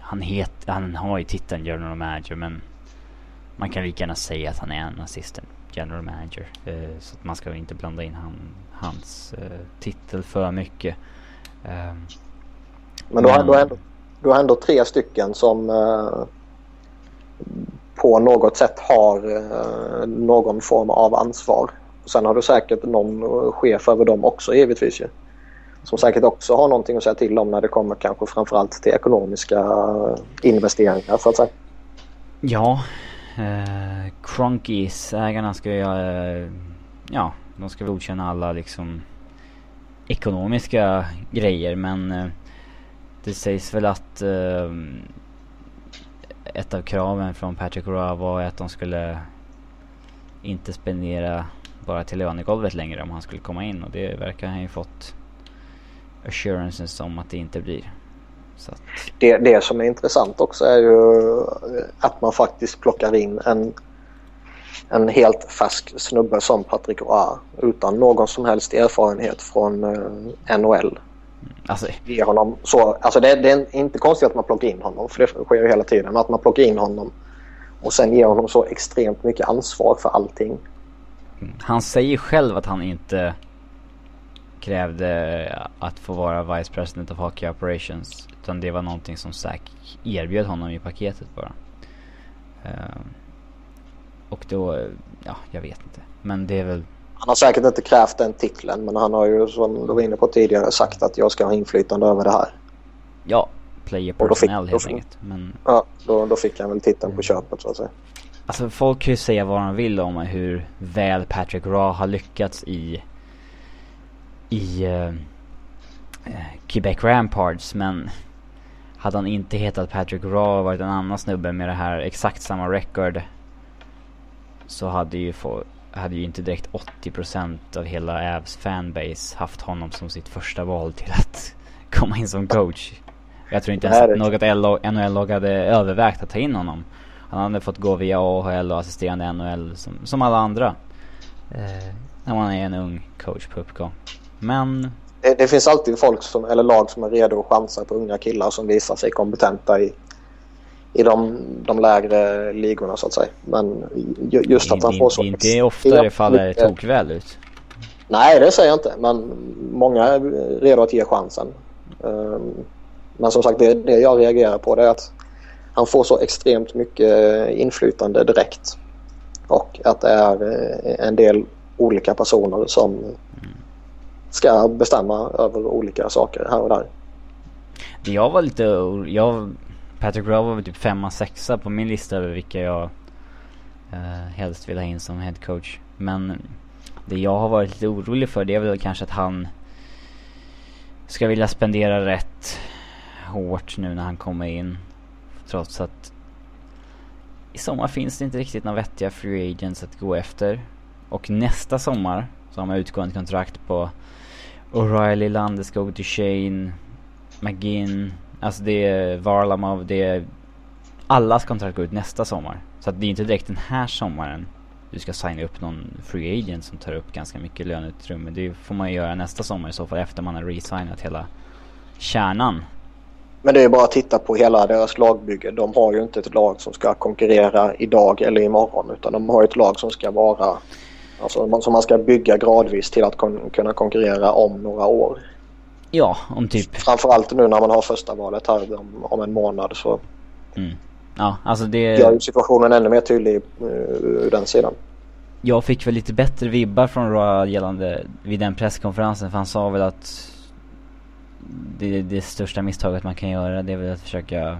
Han, het, han har ju titeln general manager men man kan lika gärna säga att han är en assistant general manager. Eh, så att man ska inte blanda in han, hans eh, titel för mycket. Eh, men du har, men, ändå, du har ändå tre stycken som eh, på något sätt har eh, någon form av ansvar. Sen har du säkert någon chef över dem också givetvis ju. Som säkert också har någonting att säga till om när det kommer kanske framförallt till ekonomiska investeringar så att säga. Ja, Eh, Cronkies, ägarna ska ju, eh, ja, de ska godkänna alla liksom ekonomiska grejer men eh, det sägs väl att eh, ett av kraven från Patrick Roy var att de skulle inte spendera bara till lönegolvet längre om han skulle komma in och det verkar han ju fått assurances om att det inte blir. Att, Det, det som är intressant också är ju att man faktiskt plockar in en, en helt färsk snubbe som Patrick Roy utan någon som helst erfarenhet från eh, NHL. alltså, Ge honom så, alltså det, det är inte konstigt att man plockar in honom för det sker ju hela tiden. Men att man plockar in honom och sen ger honom så extremt mycket ansvar för allting. han säger själv att han inte krävde att få vara Vice President of Hockey Operations. Utan det var någonting som Zack erbjöd honom i paketet bara. Eh, och då, ja jag vet inte. Men det är väl, Han har säkert inte krävt den titeln men han har ju som du var inne på tidigare sagt att jag ska ha inflytande över det här. ja, player personnel helt enkelt. Men Ja, då, då fick han väl titeln på köpet så att säga. Alltså folk kan ju säga vad de vill om hur väl Patrick Raw har lyckats i i eh, eh, Quebec Rampards men hade han inte hetat Patrick Raw och varit en annan snubbe med det här exakt samma record så hade ju, få, hade ju inte direkt 80% av hela Avs fanbase haft honom som sitt första val till att komma in som coach. Jag tror inte ens att något NHL-lag hade övervägt att ta in honom. Han hade fått gå via AHL och assisterande NHL som, som alla andra. Eh, när man är en ung coach på uppgång. Men Det, det finns alltid folk som, eller lag som är redo att chansa på unga killar som visar sig kompetenta i, i de, de lägre ligorna så att säga. Men ju, just att han får så... det är inte ofta det faller tokväl ut. Nej, det säger jag inte. Men många är redo att ge chansen. Ehm, Men som sagt, det, det jag reagerar på det är att han får så extremt mycket inflytande direkt. Och att det är eh, en del olika personer som ska bestämma över olika saker här och där. Det jag var lite, jag, Patrick Rowe var väl typ femma, sexa på min lista över vilka jag eh, helst vill ha in som head coach. Men det jag har varit lite orolig för det är väl kanske att han ska vilja spendera rätt hårt nu när han kommer in. Trots att i sommar finns det inte riktigt några vettiga free agents att gå efter. Och nästa sommar så har man utgående kontrakt på O'Reilly, Landeskog, Duchene, McGinn. Alltså det är Varlamov, det är... Allas kontrakt går ut nästa sommar. Så att det är inte direkt den här sommaren du ska signa upp någon free agent som tar upp ganska mycket löneutrymme. Det får man ju göra nästa sommar i så fall efter man har resignat hela kärnan. Men det är bara att titta på hela deras lagbygge. De har ju inte ett lag som ska konkurrera idag eller imorgon utan de har ett lag som ska vara Alltså som man ska bygga gradvis till att kon- kunna konkurrera om några år. Ja, om typ... Framförallt nu när man har första valet här om, om en månad så Mm. Ja, alltså det... gör ju situationen ännu mer tydlig uh, ur den sidan. Jag fick väl lite bättre vibbar från Roy gällande vid den presskonferensen för han sa väl att det, det största misstaget man kan göra det är väl att försöka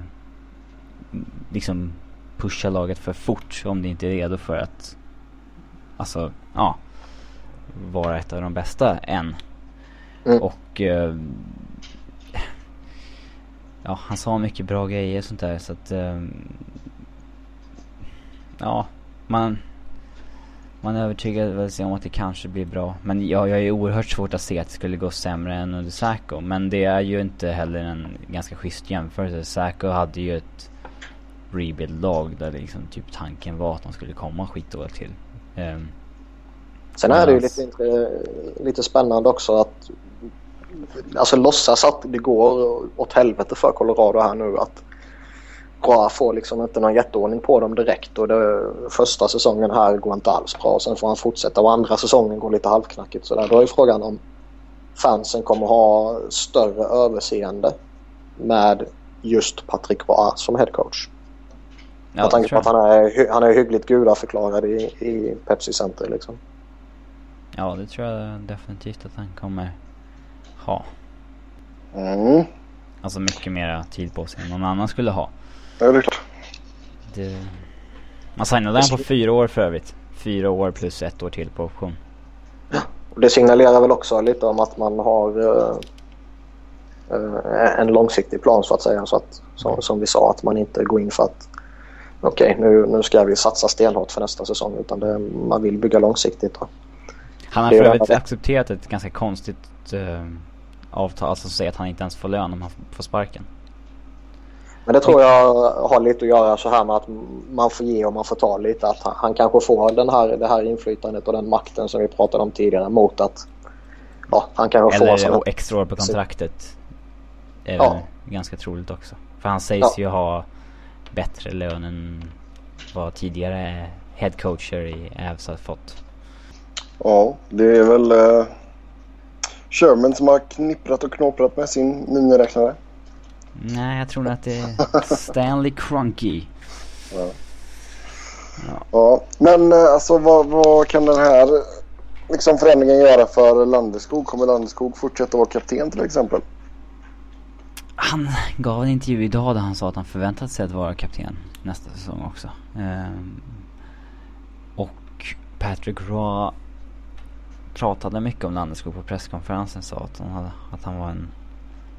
liksom pusha laget för fort om det inte är redo för att alltså, ja vara ett av de bästa än. Mm. Och eh, ja, han sa mycket bra grejer och sånt där så att eh, ja, man man övertygade väl sig om att det kanske blir bra. Men ja, jag är oerhört svårt att se att det skulle gå sämre än under Sacco. Men det är ju inte heller en ganska schysst jämförelse. Sacco hade ju ett rebuild-lag där liksom typ tanken var att de skulle komma skitdåligt till. Ehm, Sen är det ju lite, lite spännande också att alltså låtsas att det går åt helvete för Colorado här nu. Att Bra får liksom inte någon jätteordning på dem direkt och det, första säsongen här går inte alls bra. Sen får han fortsätta och andra säsongen går lite halvknackigt. Så där. Då är frågan om fansen kommer ha större överseende med just Patrick Roy som headcoach. ja, Med tanke på att han är, han är hyggligt gudaförklarad i, i Pepsi Center liksom. Ja, det tror jag definitivt att han kommer ha. Mm. Alltså mycket mera tid på sig än någon annan skulle ha. Ja, det är klart. Det... Man signade han på fyra år för övrigt. Fyra år plus ett år till på option. Och det signalerar väl också lite om att man har eh, eh, en långsiktig plan så att säga. Så att, som, som vi sa, att man inte går in för att okej, nu, nu ska vi satsa stenhårt för nästa säsong. Utan det, man vill bygga långsiktigt. Då. Han har för övrigt accepterat ett ganska konstigt uh, avtal, alltså säga att han inte ens får lön om han får sparken. Men det tror jag har lite att göra så här med att man får ge och man får ta lite. Att han, han kanske får den här, det här inflytandet och den makten som vi pratade om tidigare mot att ja, han kanske Eller får sådana... extra år på kontraktet. Är Ja. ganska troligt också. För han sägs Ja. ju ha bättre lön än vad tidigare headcoacher i Avs har fått. Ja, det är väl uh, Sherman som har knipprat och knåprat med sin miniräknare. Nej, jag tror att det är Stanley Crunky. Ja, men eh, alltså vad, vad kan den här liksom, förändringen göra för Landeskog? Kommer Landeskog fortsätta vara kapten till exempel? Han gav en intervju idag där han sa att han förväntat sig att vara kapten nästa säsong också. Ehm, och Patrick Raw pratade mycket om Landeskog på presskonferensen. Sa att han, hade, att han var en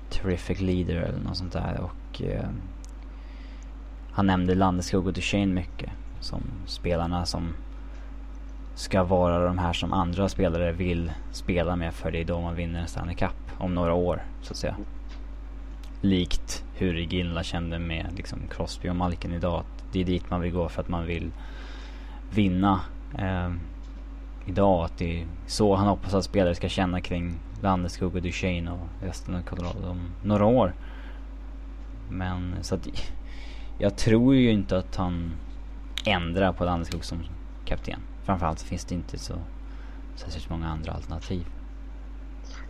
terrific leader eller något sånt där. Och eh, han nämnde Landeskog och Duchene mycket. Som spelarna som ska vara de här som andra spelare vill spela med för det är då man vinner en Stanley Cup om några år så att säga. Likt hur Ginla kände med liksom Crosby och Malkin idag. Att det är dit man vill gå för att man vill vinna eh, idag. Att det är så han hoppas att spelare ska känna kring Landeskog och Duchene och resten av Colorado om några år. Men så att jag tror ju inte att han ändrar på Landeskog som kapten. Framförallt så finns det inte så särskilt många andra alternativ.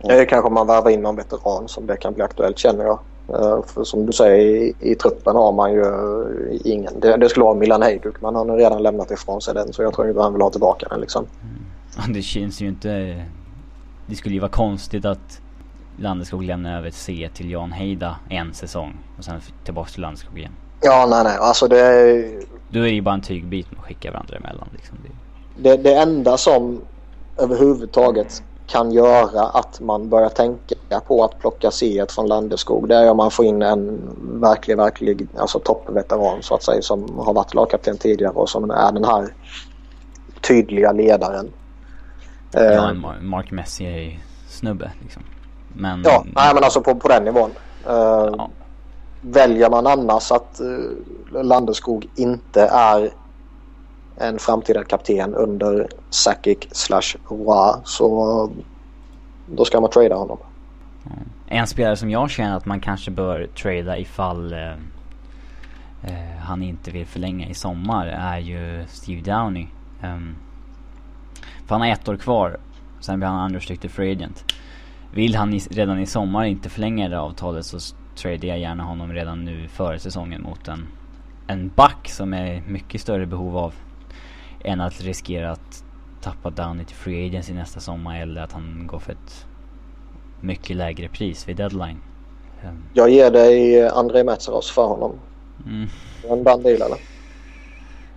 Det kanske man värvar in någon veteran som det kan bli aktuellt känner jag. Eh, För som du säger i, i truppen har man ju ingen. Det, det skulle vara Milan Hejduk men han har redan lämnat ifrån sig den så jag tror inte han vill ha tillbaka den liksom. Ja, Det känns ju inte... Det skulle ju vara konstigt att Landeskog lämnar över ett C till Jan Heida en säsong och sen tillbaks till Landeskog igen. Ja nej nej alltså det, Då är det ju bara en tygbit man skickar varandra emellan liksom. Det, det, det enda som överhuvudtaget kan göra att man börjar tänka på att plocka C från Landeskog det är om man får in en verklig, verklig alltså toppveteran så att säga som har varit lagkapten tidigare och som är den här tydliga ledaren. Eh, ja, en Mar- Mark Messier snubbe liksom. Men... Ja, nej men alltså på, på den nivån. Eh, Ja. Väljer man annars att uh, Landeskog inte är en framtida kapten under Sakic slash Roy så då ska man trada honom. Eh, en spelare som jag känner att man kanske bör trada ifall eh, eh, han inte vill förlänga i sommar är ju Steve Downey. Um, för han har ett år kvar, sen blir han unrestricted free agent. Vill han i, redan i sommar inte förlänga det avtalet så tradar jag gärna honom redan nu före säsongen mot en, en back som är mycket större behov av än att riskera att tappa Downey till free agents i nästa sommar eller att han går för ett mycket lägre pris vid deadline. Ehm, Jag ger dig Andrei Metsaros för honom. Mm. En band deal eller?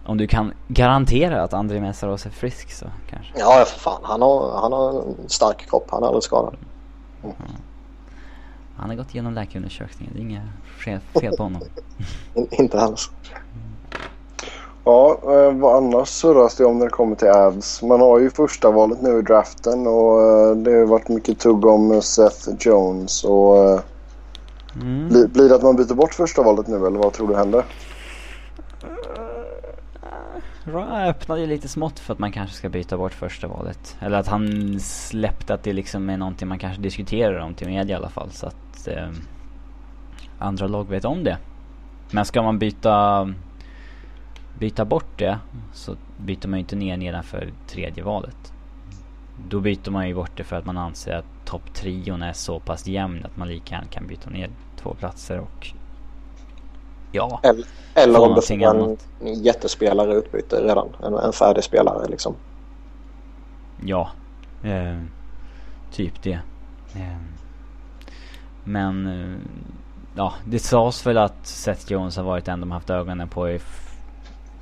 Om du kan garantera att André Messaros är frisk så kanske. Ja för fan. Han har, han har en stark kropp. Han är aldrig skadad. Han har gått igenom läkarundersökningen. Det är inget fel, på honom. In, inte alls. Ja, eh, vad annars surras det om när det kommer till Avs? Man har ju första valet nu i draften och eh, det har varit mycket tugg om Seth Jones. Och, eh, Mm. bli, blir det att man byter bort första valet nu eller vad tror du händer? Ra öppnade ju lite smått för att man kanske ska byta bort första valet. Eller att han släppte att det liksom är någonting man kanske diskuterar om till media i alla fall. Så att eh, andra lag vet om det. Men ska man byta, byta bort det så byter man ju inte ner nedanför tredje valet. Då byter man ju bort det för att man anser att topptrion är så pass jämn att man lika gärna kan byta ner två platser och ja, Eller, eller om du någonting får en annat. jättespelare utbyte redan. En, en färdig spelare liksom. Ja, eh, typ det. Eh, men eh, ja, det sades väl att Seth Jones har varit en de haft ögonen på i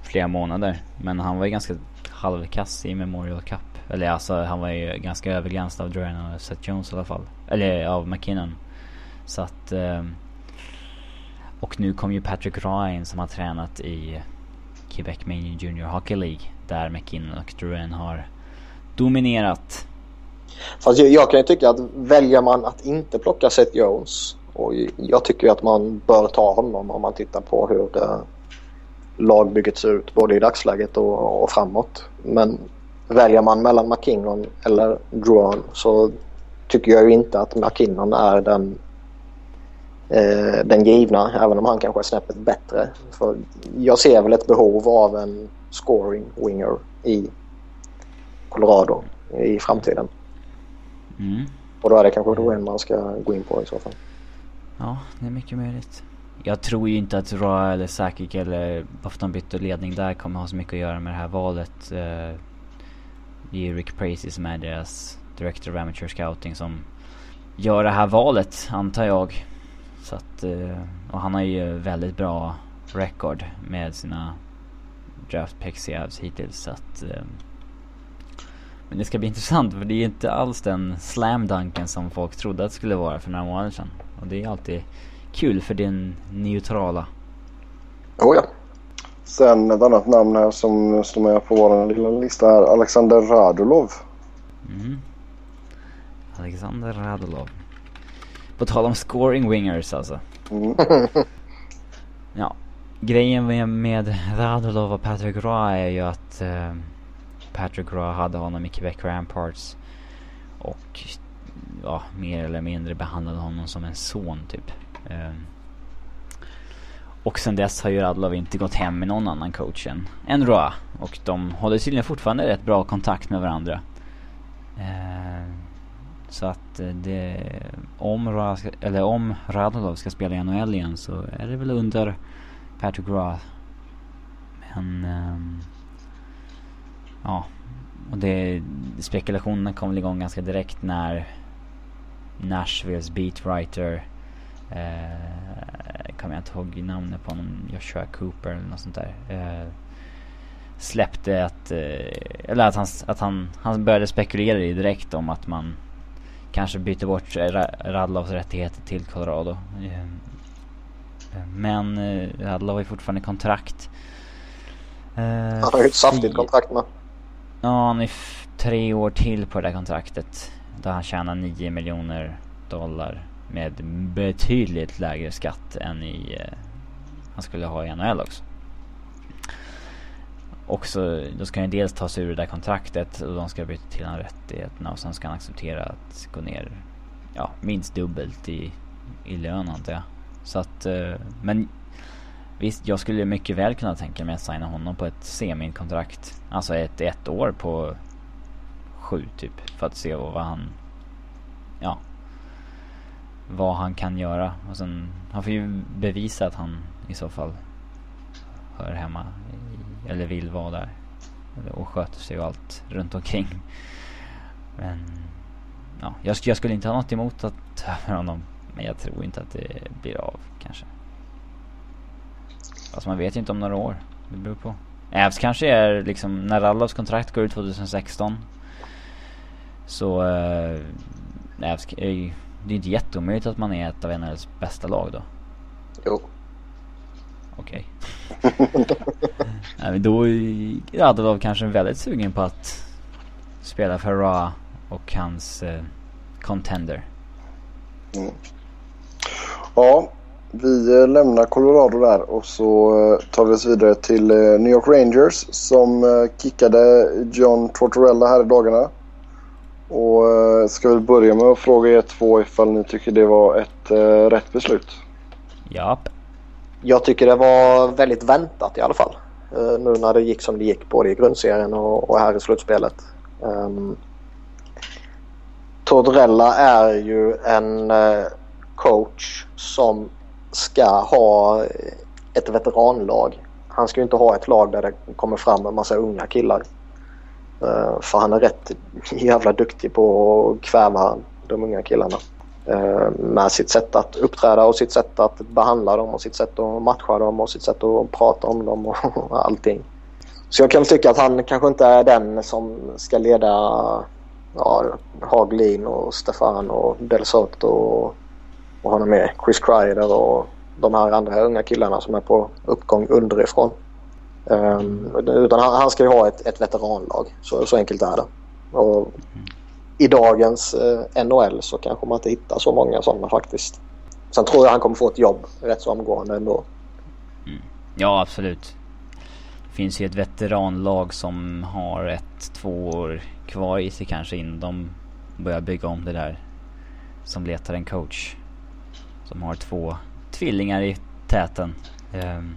flera månader. Men han var ju ganska halvkass i Memorial Cup. Eller alltså han var ju ganska överglänst av Duran och Seth Jones i alla fall. Eller av McKinnon. Så att eh, och nu kom ju Patrick Ryan som har tränat i Quebec Main Junior Hockey League. Där McKinnon och Duran har dominerat. Fast jag, jag kan ju tycka att väljer man att inte plocka Seth Jones och jag tycker att man bör ta honom om man tittar på hur lagbygget ser ut både i dagsläget och, och framåt. Men väljer man mellan McKinnon eller Druan så tycker jag ju inte att McKinnon är den, eh, den givna även om han kanske är snäppet bättre. För jag ser väl ett behov av en scoring winger i Colorado i framtiden. Mm. Och då är det kanske Druan man ska gå in på i så fall. Ja, det är mycket möjligt. Jag tror ju inte att Ra eller Sakic eller bara för att de bytte ledning där kommer ha så mycket att göra med det här valet. Uh, det är Rick Pracy som är deras Director of Amateur Scouting som gör det här valet, antar jag. Så att, eh, och han har ju väldigt bra record med sina draft picks hittills. Så att, eh, men det ska bli intressant för det är ju inte alls den slam dunken som folk trodde att det skulle vara för några månader sedan. Och det är alltid kul för den neutrala. Oh ja. Sen ett annat namn här som står med på vår lilla lista här. Alexander Radulov. Mm. Alexander Radulov. På tal om scoring wingers alltså. Mm. ja. Grejen med, med Radulov och Patrick Roy är ju att uh, Patrick Roy hade honom i Quebec Ramparts. Och ja, mer eller mindre behandlade honom som en son typ. Ehm. Och sen dess har ju Radlov inte gått hem med någon annan coach än, än Roa. Och de håller tydligen fortfarande rätt bra kontakt med varandra. Ehm. Så att eh, det, om, Roa ska, eller om Radlov ska spela i NHL igen så är det väl under Patrick Roa. Men ehm, ja, och det, spekulationerna kom väl igång ganska direkt när Nashvilles beatwriter Eh, kommer jag inte ihåg namnet på honom. Joshua Cooper eller något sånt där. Eh, släppte att, eh, eller att han, att han, han började spekulera i direkt om att man kanske byter bort Radlovs rättigheter till Colorado. Eh, men eh, Radlov har ju fortfarande kontrakt. Eh, han har ju ett saftigt kontrakt med. Ja, han är tre år till på det där kontraktet. Där han tjänar 9 miljoner dollar med betydligt lägre skatt än i eh, han skulle ha i NHL också. Och så, då ska han dels ta sig ur det där kontraktet och de ska byta till honom rättigheterna och sen ska han acceptera att gå ner ja, minst dubbelt i, i lön antar jag. Så att, eh, men visst, jag skulle mycket väl kunna tänka mig att signa honom på ett semikontrakt. Alltså ett, ett år på sju typ. För att se vad han, vad han kan göra. Och sen, han får ju bevisa att han i så fall hör hemma i, eller vill vara där. Och sköter sig och allt runt omkring. Men ja, jag, jag skulle inte ha något emot att ta över honom. Men jag tror inte att det blir av kanske. Fast man vet ju inte om några år. Det beror på. Ävs kanske är liksom, när Rallovs kontrakt går ut 2016. Så äh, Ävs äh, det är inte jätteomöjligt att man är ett av NHLs bästa lag då? Jo. Okej. Okay. då är Radulov kanske väldigt sugen på att spela för Ra och hans eh, contender. Mm. Ja, vi eh, lämnar Colorado där och så eh, tar vi oss vidare till eh, New York Rangers som kickade John Tortorella här i dagarna. Och eh, ska vi börja med att fråga er två ifall ni tycker det var ett uh, rätt beslut? Japp. Jag tycker det var väldigt väntat i alla fall. Uh, nu när det gick som det gick både i grundserien och, och här i slutspelet. Um, Tortorella är ju en uh, coach som ska ha ett veteranlag. Han ska ju inte ha ett lag där det kommer fram en massa unga killar. Uh, för han är rätt jävla duktig på att kväva de unga killarna. Uh, med sitt sätt att uppträda och sitt sätt att behandla dem och sitt sätt att matcha dem och sitt sätt att prata om dem och allting. Så jag kan tycka att han kanske inte är den som ska leda ja, Haglin och Stefan och Del Soto och, och honom med Chris Kreider och de här andra unga killarna som är på uppgång underifrån. Ehm, utan han, han, ska ju ha ett, ett veteranlag. Så, så enkelt är det. Och i dagens eh, NHL så kanske man inte hittar så många sådana faktiskt. Sen tror jag han kommer få ett jobb rätt så omgående ändå. Mm. Ja, absolut. Det finns ju ett veteranlag som har ett, två år kvar i sig kanske innan de börjar bygga om det där. Som letar en coach. Som har två tvillingar i täten. Um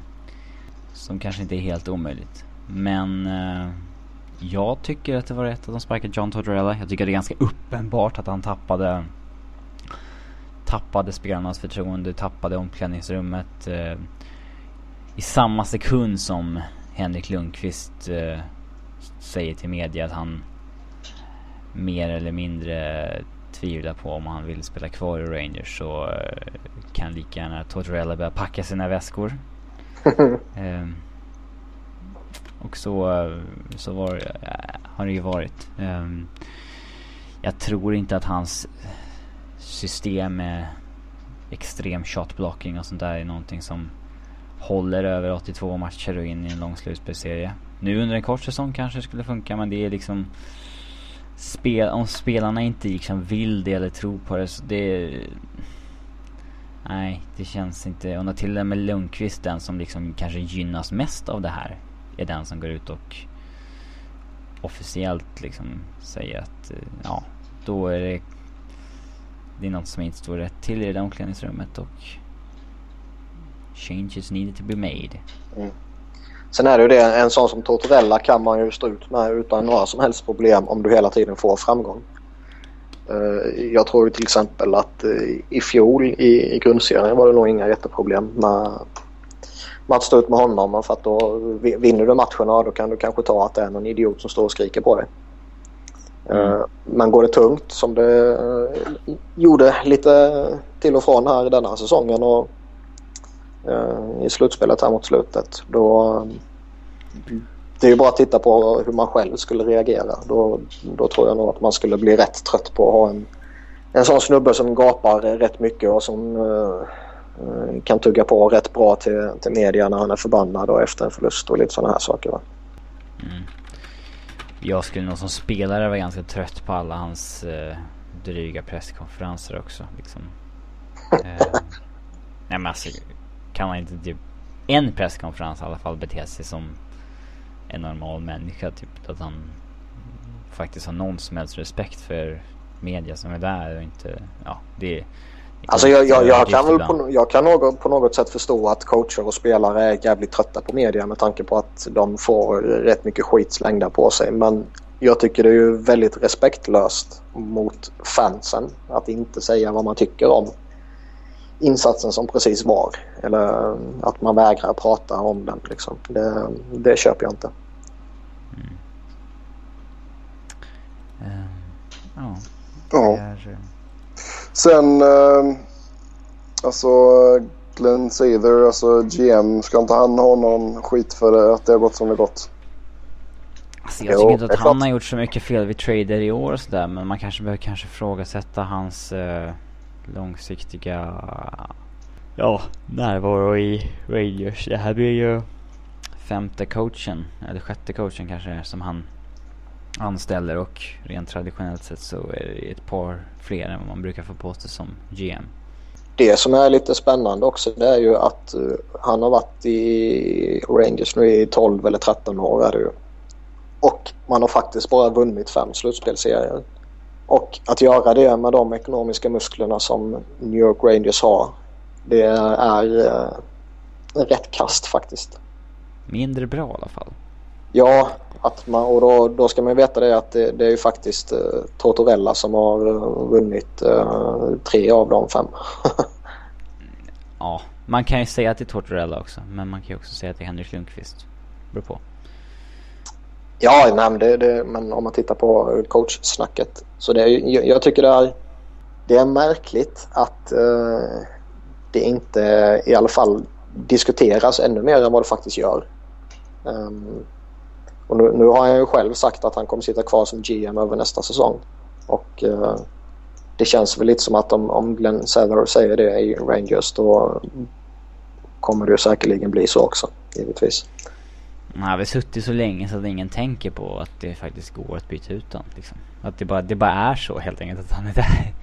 som kanske inte är helt omöjligt. Men eh, jag tycker att det var rätt att de sparkade John Tortorella. Jag tycker det är ganska uppenbart att han tappade tappade spelarnas förtroende, tappade omklädningsrummet. Eh, I samma sekund som Henrik Lundqvist eh, säger till media att han mer eller mindre tvivlar på om han vill spela kvar i Rangers så eh, kan lika gärna Tortorella börja packa sina väskor. eh, och så, så var, har det ju varit. Eh, jag tror inte att hans system med extrem shotblocking och sånt där är någonting som håller över 82 matcher och in i en lång slutspelsserie. Nu under en kort säsong kanske det skulle funka men det är liksom spel, om spelarna inte liksom vill det eller tror på det så det Nej, det känns inte. Och när till och med Lundqvist den som liksom kanske gynnas mest av det här är den som går ut och officiellt liksom säger att eh, ja, då är det det är något som inte står rätt till i det omklädningsrummet och changes needed to be made. Mm. Sen är det ju det, en sån som Tortorella kan man ju stå ut med utan några som helst problem om du hela tiden får framgång. Eh, jag tror till exempel att eh, i fjol i, i grundserien var det nog inga jätteproblem med att stå ut med honom. För att då vinner du matcherna då kan du kanske ta att det är någon idiot som står och skriker på dig. Mm. Eh, men går det tungt som det gjorde lite till och från här i denna säsongen och i slutspelet här mot slutet. Då, det är ju bara att titta på hur man själv skulle reagera. Då, då tror jag nog att man skulle bli rätt trött på att ha en, en sån snubbe som gapar rätt mycket och som uh, kan tugga på rätt bra till, till media när han är förbannad och efter en förlust och lite sådana här saker. Mm. Jag skulle nog som spelare vara ganska trött på alla hans uh, dryga presskonferenser också. Liksom. uh, nej men alltså, kan man inte typ en presskonferens i alla fall bete sig som en normal människa. Typ att han faktiskt har någon som helst respekt för media som är där och inte, ja det Alltså jag, jag, jag kan väl på, jag kan något, på något sätt förstå att coacher och spelare är jävligt trötta på media med tanke på att de får rätt mycket skit slängda på sig. Men jag tycker det är ju väldigt respektlöst mot fansen att inte säga vad man tycker om insatsen som precis var. Eller att man vägrar prata om den. Liksom. Det, det köper jag inte. Mm. Uh, ja. ja. Är... Eh, Sen, uh, alltså Glenn Sather, alltså GM, ska inte han ha någon skit för att det har gått som det gått? Alltså jag tycker inte att han har gjort så mycket fel vid trader i år och sådär men man kanske behöver kanske ifrågasätta hans uh, långsiktiga ja, närvaro i Rangers. Det här blir ju femte coachen, eller sjätte coachen kanske som han anställer och rent traditionellt sett så är det ett par fler än vad man brukar få på sig som GM. Det som är lite spännande också det är ju att uh, han har varit i Rangers nu i 12 eller 13 år är det ju. Och man har faktiskt bara vunnit fem slutspelserier. Och att göra det med de ekonomiska musklerna som New York Rangers har det är eh, rätt kast faktiskt. Mindre bra i alla fall. Ja, att man, och då, då ska man veta det att det, det är ju faktiskt eh, Tortorella som har uh, vunnit uh, tre av de fem. ja, man kan ju säga att det är Tortorella också. Men man kan ju också säga att det är Henrik Lundqvist. Beror på. Ja, nej, men, det, det, men om man tittar på coachsnacket. Så det är, jag, jag tycker det är, det är märkligt att uh, det inte i alla fall diskuteras ännu mer än vad det faktiskt gör. Um, och nu, nu, har han ju själv sagt att han kommer sitta kvar som GM över nästa säsong. Och uh, det känns väl lite som att om, om Glenn Sather säger det i Rangers då kommer det säkerligen bli så också, givetvis. Han har väl suttit så länge så att ingen tänker på att det faktiskt går att byta ut honom. Liksom. Att det bara, det bara är så helt enkelt att han är där.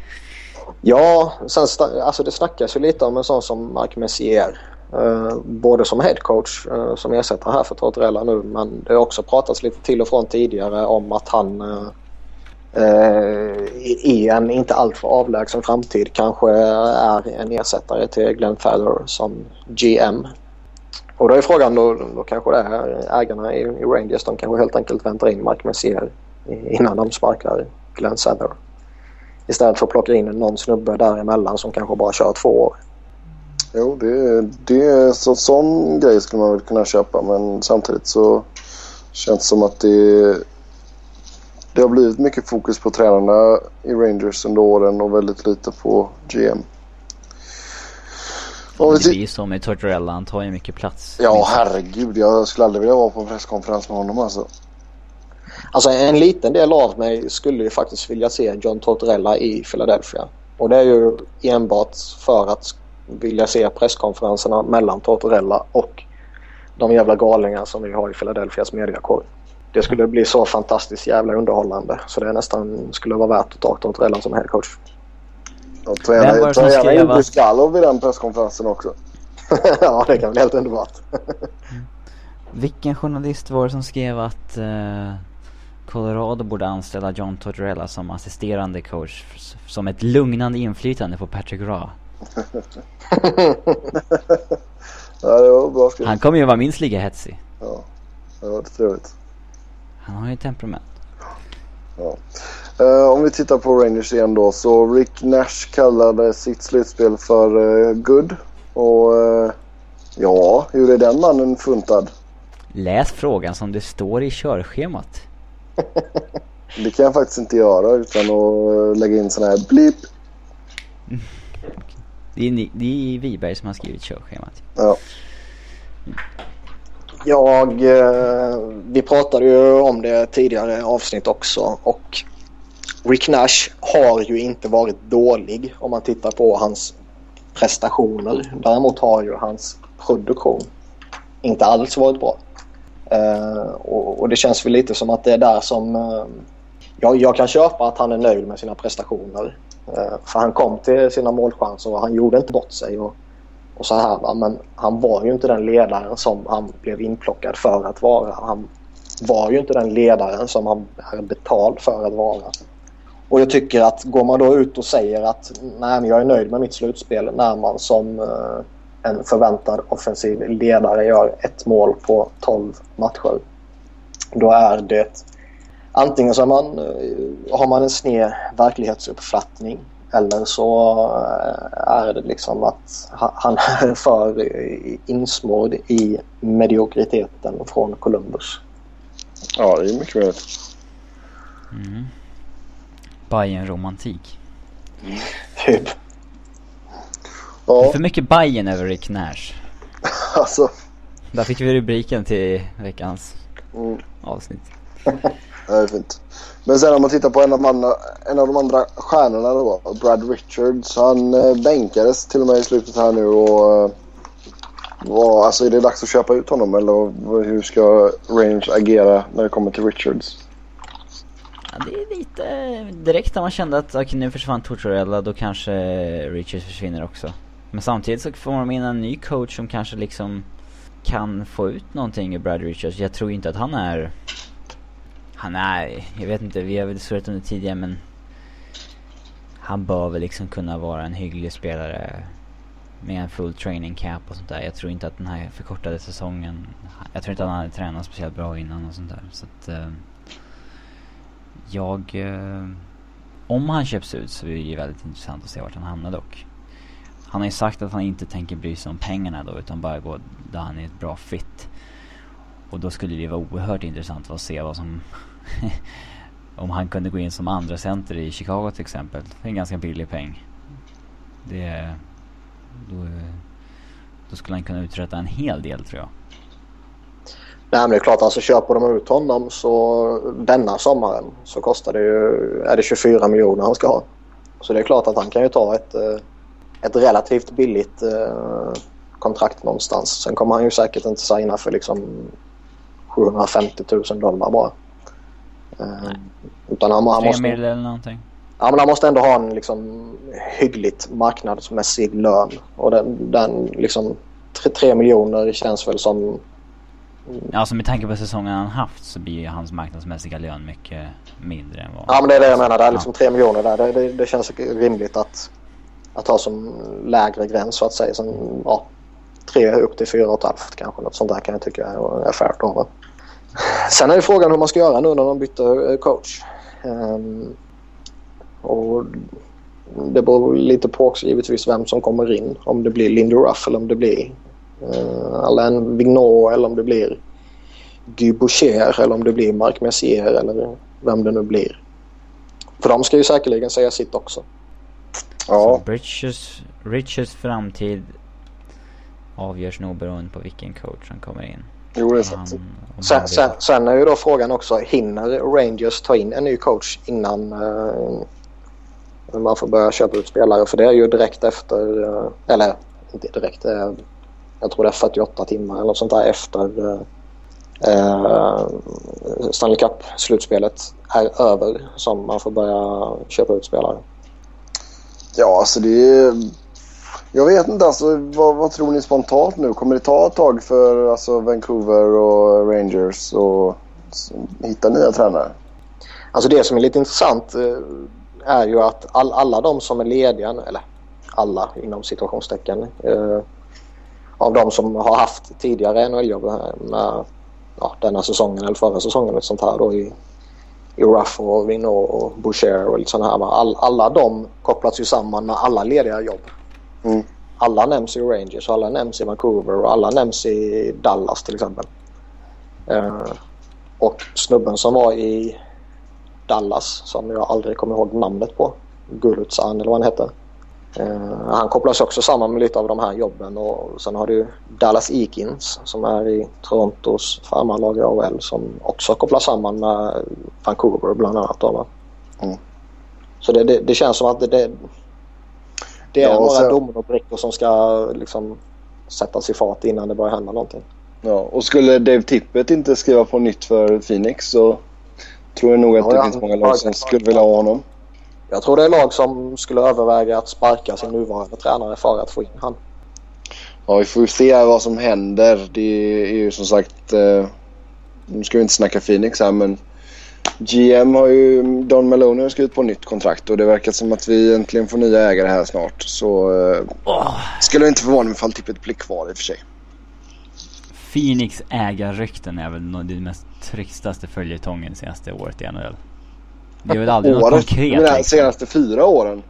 Ja, sen, alltså det snackas ju lite om en sån som Mark Messier. Eh, både som headcoach eh, som ersätter här för Tortorella nu men det har också pratats lite till och från tidigare om att han eh, eh i en inte alltför avlägsen framtid kanske är en ersättare till Glenn Feather som GM. Och då är frågan då, då kanske det är ägarna i, i Rangers de kanske helt enkelt väntar in Mark Messier innan de sparkar Glenn Sather. Istället för att plocka in någon snubbe däremellan som kanske bara kör två år. Jo, det, det så, sån grej skulle man väl kunna köpa men samtidigt så känns det som att det, det har blivit mycket fokus på tränarna i Rangers under åren och väldigt lite på GM. Och det blir så med Tortorella, han tar ju mycket plats. Ja, herregud. Jag skulle aldrig vilja vara på en presskonferens med honom alltså. Alltså en liten del av mig skulle ju faktiskt vilja se John Tortorella i Philadelphia. Och det är ju enbart för att vilja se presskonferenserna mellan Tortorella och de jävla galningar som vi har i Philadelphias mediakår. Det skulle bli så fantastiskt jävla underhållande så det nästan skulle vara värt att ta Tortorella som headcoach. Och träna, träna in Buskalov vid den presskonferensen också. ja, det kan bli helt underbart. Vilken journalist var det som skrev att uh, Colorado borde anställa John Tortorella som assisterande coach som ett lugnande inflytande på Patrick Raw? ja. Han kommer ju vara minst lika hetsig. Ja, det var trevligt. Han har ju temperament. Ja. Uh, om vi tittar på Rangers igen då. Så Rick Nash kallade sitt slutspel för uh, good. Och uh, ja, hur är den mannen funtad? Läs frågan som det står i körschemat. det kan jag faktiskt inte göra utan att lägga in sån här blip. Det är, det är Wiberg som har skrivit körschemat. Ja. Jag, vi pratade ju om det tidigare avsnitt också och Rick Nash har ju inte varit dålig om man tittar på hans prestationer. Däremot har ju hans produktion inte alls varit bra. Uh, och, och, det känns väl lite som att det är där som... Uh, jag, jag, kan köpa att han är nöjd med sina prestationer. Uh, för han kom till sina målchanser och han gjorde inte bort sig. Och, och så här, va? Men han var ju inte den ledaren som han blev inplockad för att vara. Han var ju inte den ledaren som han är betald för att vara. Och jag tycker att går man då ut och säger att nej, men jag är nöjd med mitt slutspel när man som eh, en förväntad offensiv ledare gör ett mål på 12 matcher. Då är det antingen så man, eh, har man en sned verklighetsuppfattning eller så eh, är det liksom att han är för insmord i mediokriteten från Columbus. Ja, det är mycket möjligt. Mm bayern romantik Typ. Ja. Det är för mycket Bayern över Rick Nash. alltså. Där fick vi rubriken till veckans mm. avsnitt. det är fint. Men sen om man tittar på en av, andra, en av de andra stjärnorna då, Brad Richards. Han eh, bänkades till och med i slutet här nu och... Eh, var, alltså är det dags att köpa ut honom eller hur ska Range agera när det kommer till Richards? Det är lite... Direkt när man kände att okay, nu försvann Tortorella då kanske Richards försvinner också. Men samtidigt så får man in en ny coach som kanske liksom kan få ut någonting ur Brad Richards. Jag tror inte att han är... Han är... Jag vet inte, vi har väl surrat om det tidigare men... Han bör väl liksom kunna vara en hygglig spelare med en full training cap och sånt där. Jag tror inte att den här förkortade säsongen... Jag tror inte att han hade tränat speciellt bra innan och sånt där. Så att... Uh, jag... Eh, om han köps ut så är det ju väldigt intressant att se vart han hamnar dock. Han har ju sagt att han inte tänker bry sig om pengarna då utan bara gå där han är ett bra fit. Och då skulle det vara oerhört intressant att se vad som... om han kunde gå in som andra center i Chicago till exempel. För en ganska billig peng. Det... Då, eh, då skulle han kunna uträtta en hel del tror jag. Nej men det är klart, alltså köper de ut honom så denna sommaren så kostar det ju, är det 24 miljoner han ska ha. Så det är klart att han kan ju ta ett, eh, ett relativt billigt eh, kontrakt någonstans. Sen kommer han ju säkert inte signa för liksom 750 000 dollar bara. Eh, utan han, han måste, eller någonting. ja, men han måste ändå ha en liksom, hyggligt marknadsmässig lön. Och den, den liksom, tre, tre miljoner känns väl som... Ja, alltså med tanke på säsongen han haft så blir ju hans marknadsmässiga lön mycket mindre än vad... Ja men det är det jag menar. Det är liksom tre miljoner där. Det, det, det känns rimligt att, att ha som lägre gräns så att säga. Som, ja, tre upp till fyra och ett halvt kanske. Något sånt där kan jag tycka är, är fair då. Sen är ju frågan hur man ska göra nu när de byter eh, coach. Ehm, och det beror lite på också givetvis vem som kommer in. Om det blir Lindy Ruff eller om det blir Alain Vigneault eller om det blir Guy Boucher eller om det blir Marc Messier eller vem det nu blir. För de ska ju säkerligen säga sitt också. Ja, Så Richards, Richards framtid avgörs nog beroende på vilken coach som kommer in. jo det är sant. Sen, sen, sen är ju då frågan också, hinner Rangers ta in en ny coach innan eh, man får börja köpa ut spelare? För det är ju direkt efter, eh, eller inte direkt, eh, jag tror det är 48 timmar eller sånt där efter eh, Stanley Cup-slutspelet är över som man får börja köpa ut spelare. Ja, alltså det är... Jag vet inte alltså, vad, vad tror ni spontant nu? Kommer det ta ett tag för alltså, Vancouver och Rangers att hitta nya tränare? Alltså det som är lite intressant eh, är ju att all, alla de som är lediga, eller alla inom situationstecken, eh, av de som har haft tidigare NHL-jobb med ja, denna säsongen eller förra säsongen och sånt här då i, i Ruff och Vigneault och Boucher och lite sådana här. All, alla de kopplas ju samman med alla lediga jobb. Mm. Alla nämns i Rangers och alla nämns i Vancouver och alla nämns i Dallas till exempel. Eh, och snubben som var i Dallas som jag aldrig kommer ihåg namnet på. Gulutsan eller vad han hette. Eh, han kopplas också samman med lite av de här jobben och sen har du Dallas Eakins som är i Torontos farmarlag i AHL som också kopplas samman med Vancouver bland annat. Då? Mm. Så det, det, det känns som att det, det, det är Ja, några sen- dominobrickor som ska liksom sättas i fart innan det börjar hända någonting. Ja, och skulle Dave Tippett inte skriva på nytt för Phoenix så tror jag nog att Ja, det ja. finns många lag som skulle vilja ha honom. Jag tror det är lag som skulle överväga att sparka sin nuvarande tränare för att få in han. Ja, vi får ju se vad som händer. Det är ju som sagt... Eh, nu ska vi inte snacka Phoenix här men GM har ju... Don Maloney har skrivit på nytt kontrakt och det verkar som att vi äntligen får nya ägare här snart. Så eh, Åh, skulle inte förvåna mig ifall tippet blir kvar i och för sig. Phoenix ägarrykten är väl det mest tristaste följetongen senaste året i NHL. Det är väl aldrig något konkret Jag menar, liksom. senaste fyra åren.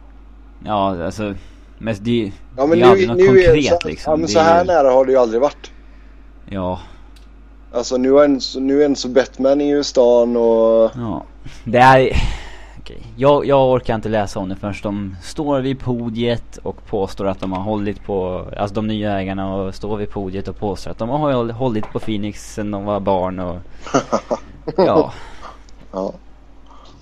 Ja, alltså. Men det, Ja, det är nu, aldrig något nu är, konkret så, liksom. ja, men så är här ju- nära har det ju aldrig varit. Ja, Alltså nu är en, nu är en så Batman i stan och... ja. Det är... Okej. Jag, jag orkar inte läsa om det förrän de står vid podiet och påstår att de har hållit på, alltså de nya ägarna och står vid podiet och påstår att de har håll- hållit på Phoenix sen de var barn och... Ja. Ja.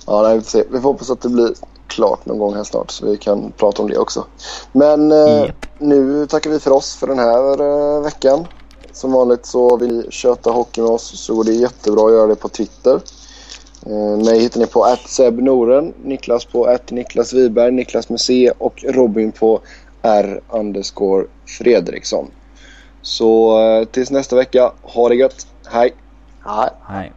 Ja, nej, vi, får se. vi får hoppas att det blir klart någon gång här snart så vi kan prata om det också. Men eh, Japp. nu tackar vi för oss för den här eh, veckan. Som vanligt så vill ni köta hockey med oss så går det jättebra att göra det på Twitter. Eh, mig hittar ni på @sebnoren, Niklas på Niklas Wiberg, Niklas med C och Robin på R underscore Fredriksson. Så eh, tills nästa vecka, ha det gött. Hej! Nej. Nej.